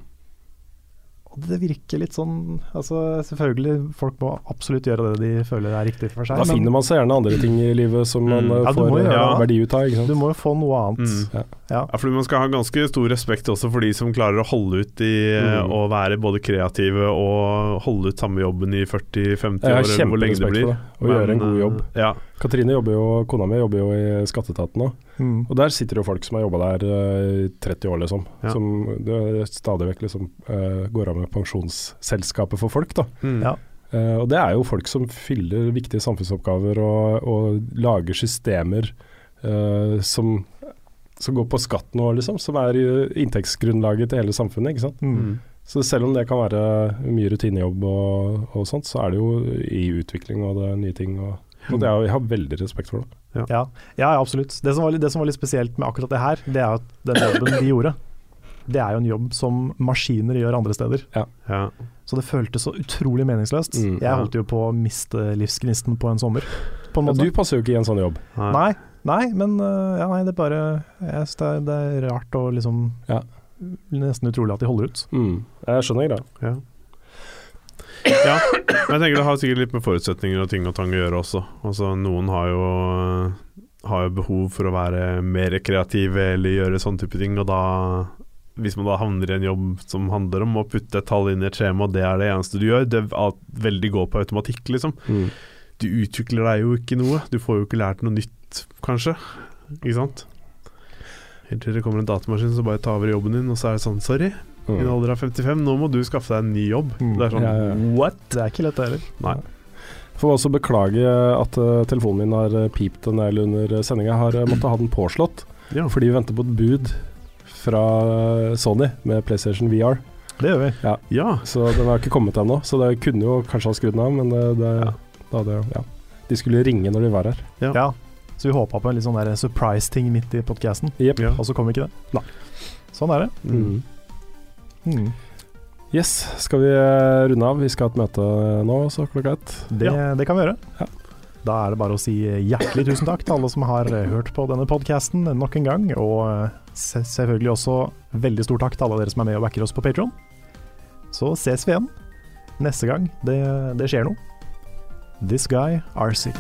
Og det virker litt sånn altså Selvfølgelig, folk må absolutt gjøre det de føler er riktig for seg. Da finner man seg gjerne andre ting i livet som man Mm. eh, Ja, får gjøre eh, verdi ut av. Ikke sant? du må jo få noe annet. Mm. Ja. Ja, for Man skal ha ganske stor respekt også for de som klarer å holde ut i eh, Mm. å være både kreative og holde ut samme jobben i 40-50 år, eller hvor lenge det kjemperespekt blir. for det. Å gjøre en god jobb. Ja. Katrine jobber jo, kona mi jobber jo i skatteetaten nå. Mm. Og der sitter jo folk som har jobba der eh, i 30 år, liksom. Ja. Som det stadig vekk liksom eh, går av med pensjonsselskapet for folk, da. Mm. Ja. Eh, og det er jo folk som fyller viktige samfunnsoppgaver og, og lager systemer uh, som, som går på skatt nå, liksom. Som er inntektsgrunnlaget til hele samfunnet, ikke sant. Mm. Mm. Så selv om det kan være mye rutinejobb og, og sånt, så er det jo i utvikling og det er nye ting. Og, jeg har veldig respekt for det. Ja, ja, ja absolutt. Det som, var, det som var litt spesielt med akkurat det her, det er at den jobben de gjorde, det er jo en jobb som maskiner gjør andre steder. Ja. Så det føltes så utrolig meningsløst. Mm, jeg holdt jo på å miste livsgnisten på en sommer, på en Ja, du passer jo ikke i en sånn jobb. Nei. Nei, nei, men ja, nei, det er bare jeg synes det, er, det er rart og liksom Ja. Nesten utrolig at de holder ut. Mm. Jeg skjønner det. Ja. Ja, men jeg tenker det har sikkert litt med forutsetninger og ting og tang å gjøre også. Altså Noen har jo har jo behov for å være mer kreative eller gjøre sånne type ting, og da hvis man da havner i en jobb som handler om å putte et tall inn i et skjema, og det er det eneste du gjør, det er veldig går på automatikk, liksom. Mm. Du utvikler deg jo ikke noe. Du får jo ikke lært noe nytt, kanskje. Ikke sant? Helt til det kommer en datamaskin som bare tar over jobben din, og så er det sånn Sorry, i en Mm. alder av 55, nå må du skaffe deg en ny jobb. Mm. Det er sånn Ja, ja. What? Det er ikke lett, det heller. Nei. Får også beklage at uh, telefonen min har eh, pipt en del under uh, sendinga. Jeg har uh, måttet ha den påslått Ja. fordi vi venter på et bud fra eh, Sony med PlayStation VR. Det gjør vi. ja. Så den har ikke kommet ennå. Så det kunne jo kanskje ha skrudd den av, men det, det, Ja. da hadde, ja. De skulle ringe når de var her. Ja. Ja. Så vi håpa på en litt sånn der surprise-ting midt i podkasten, yep. Ja. og så kom ikke det. Nei. Sånn er det. Mm. Mm. Yes, skal vi eh, runde av? Vi skal ha et møte nå, så klokka ett. Det, det kan vi gjøre. Ja. Da er det bare å si hjertelig tusen takk til alle som har eh, hørt på denne podkasten nok en gang. Og eh, selvfølgelig også veldig stor takk til alle dere som er med og backer oss på Patron. Så ses vi igjen neste gang det, det skjer noe. This guy are sick.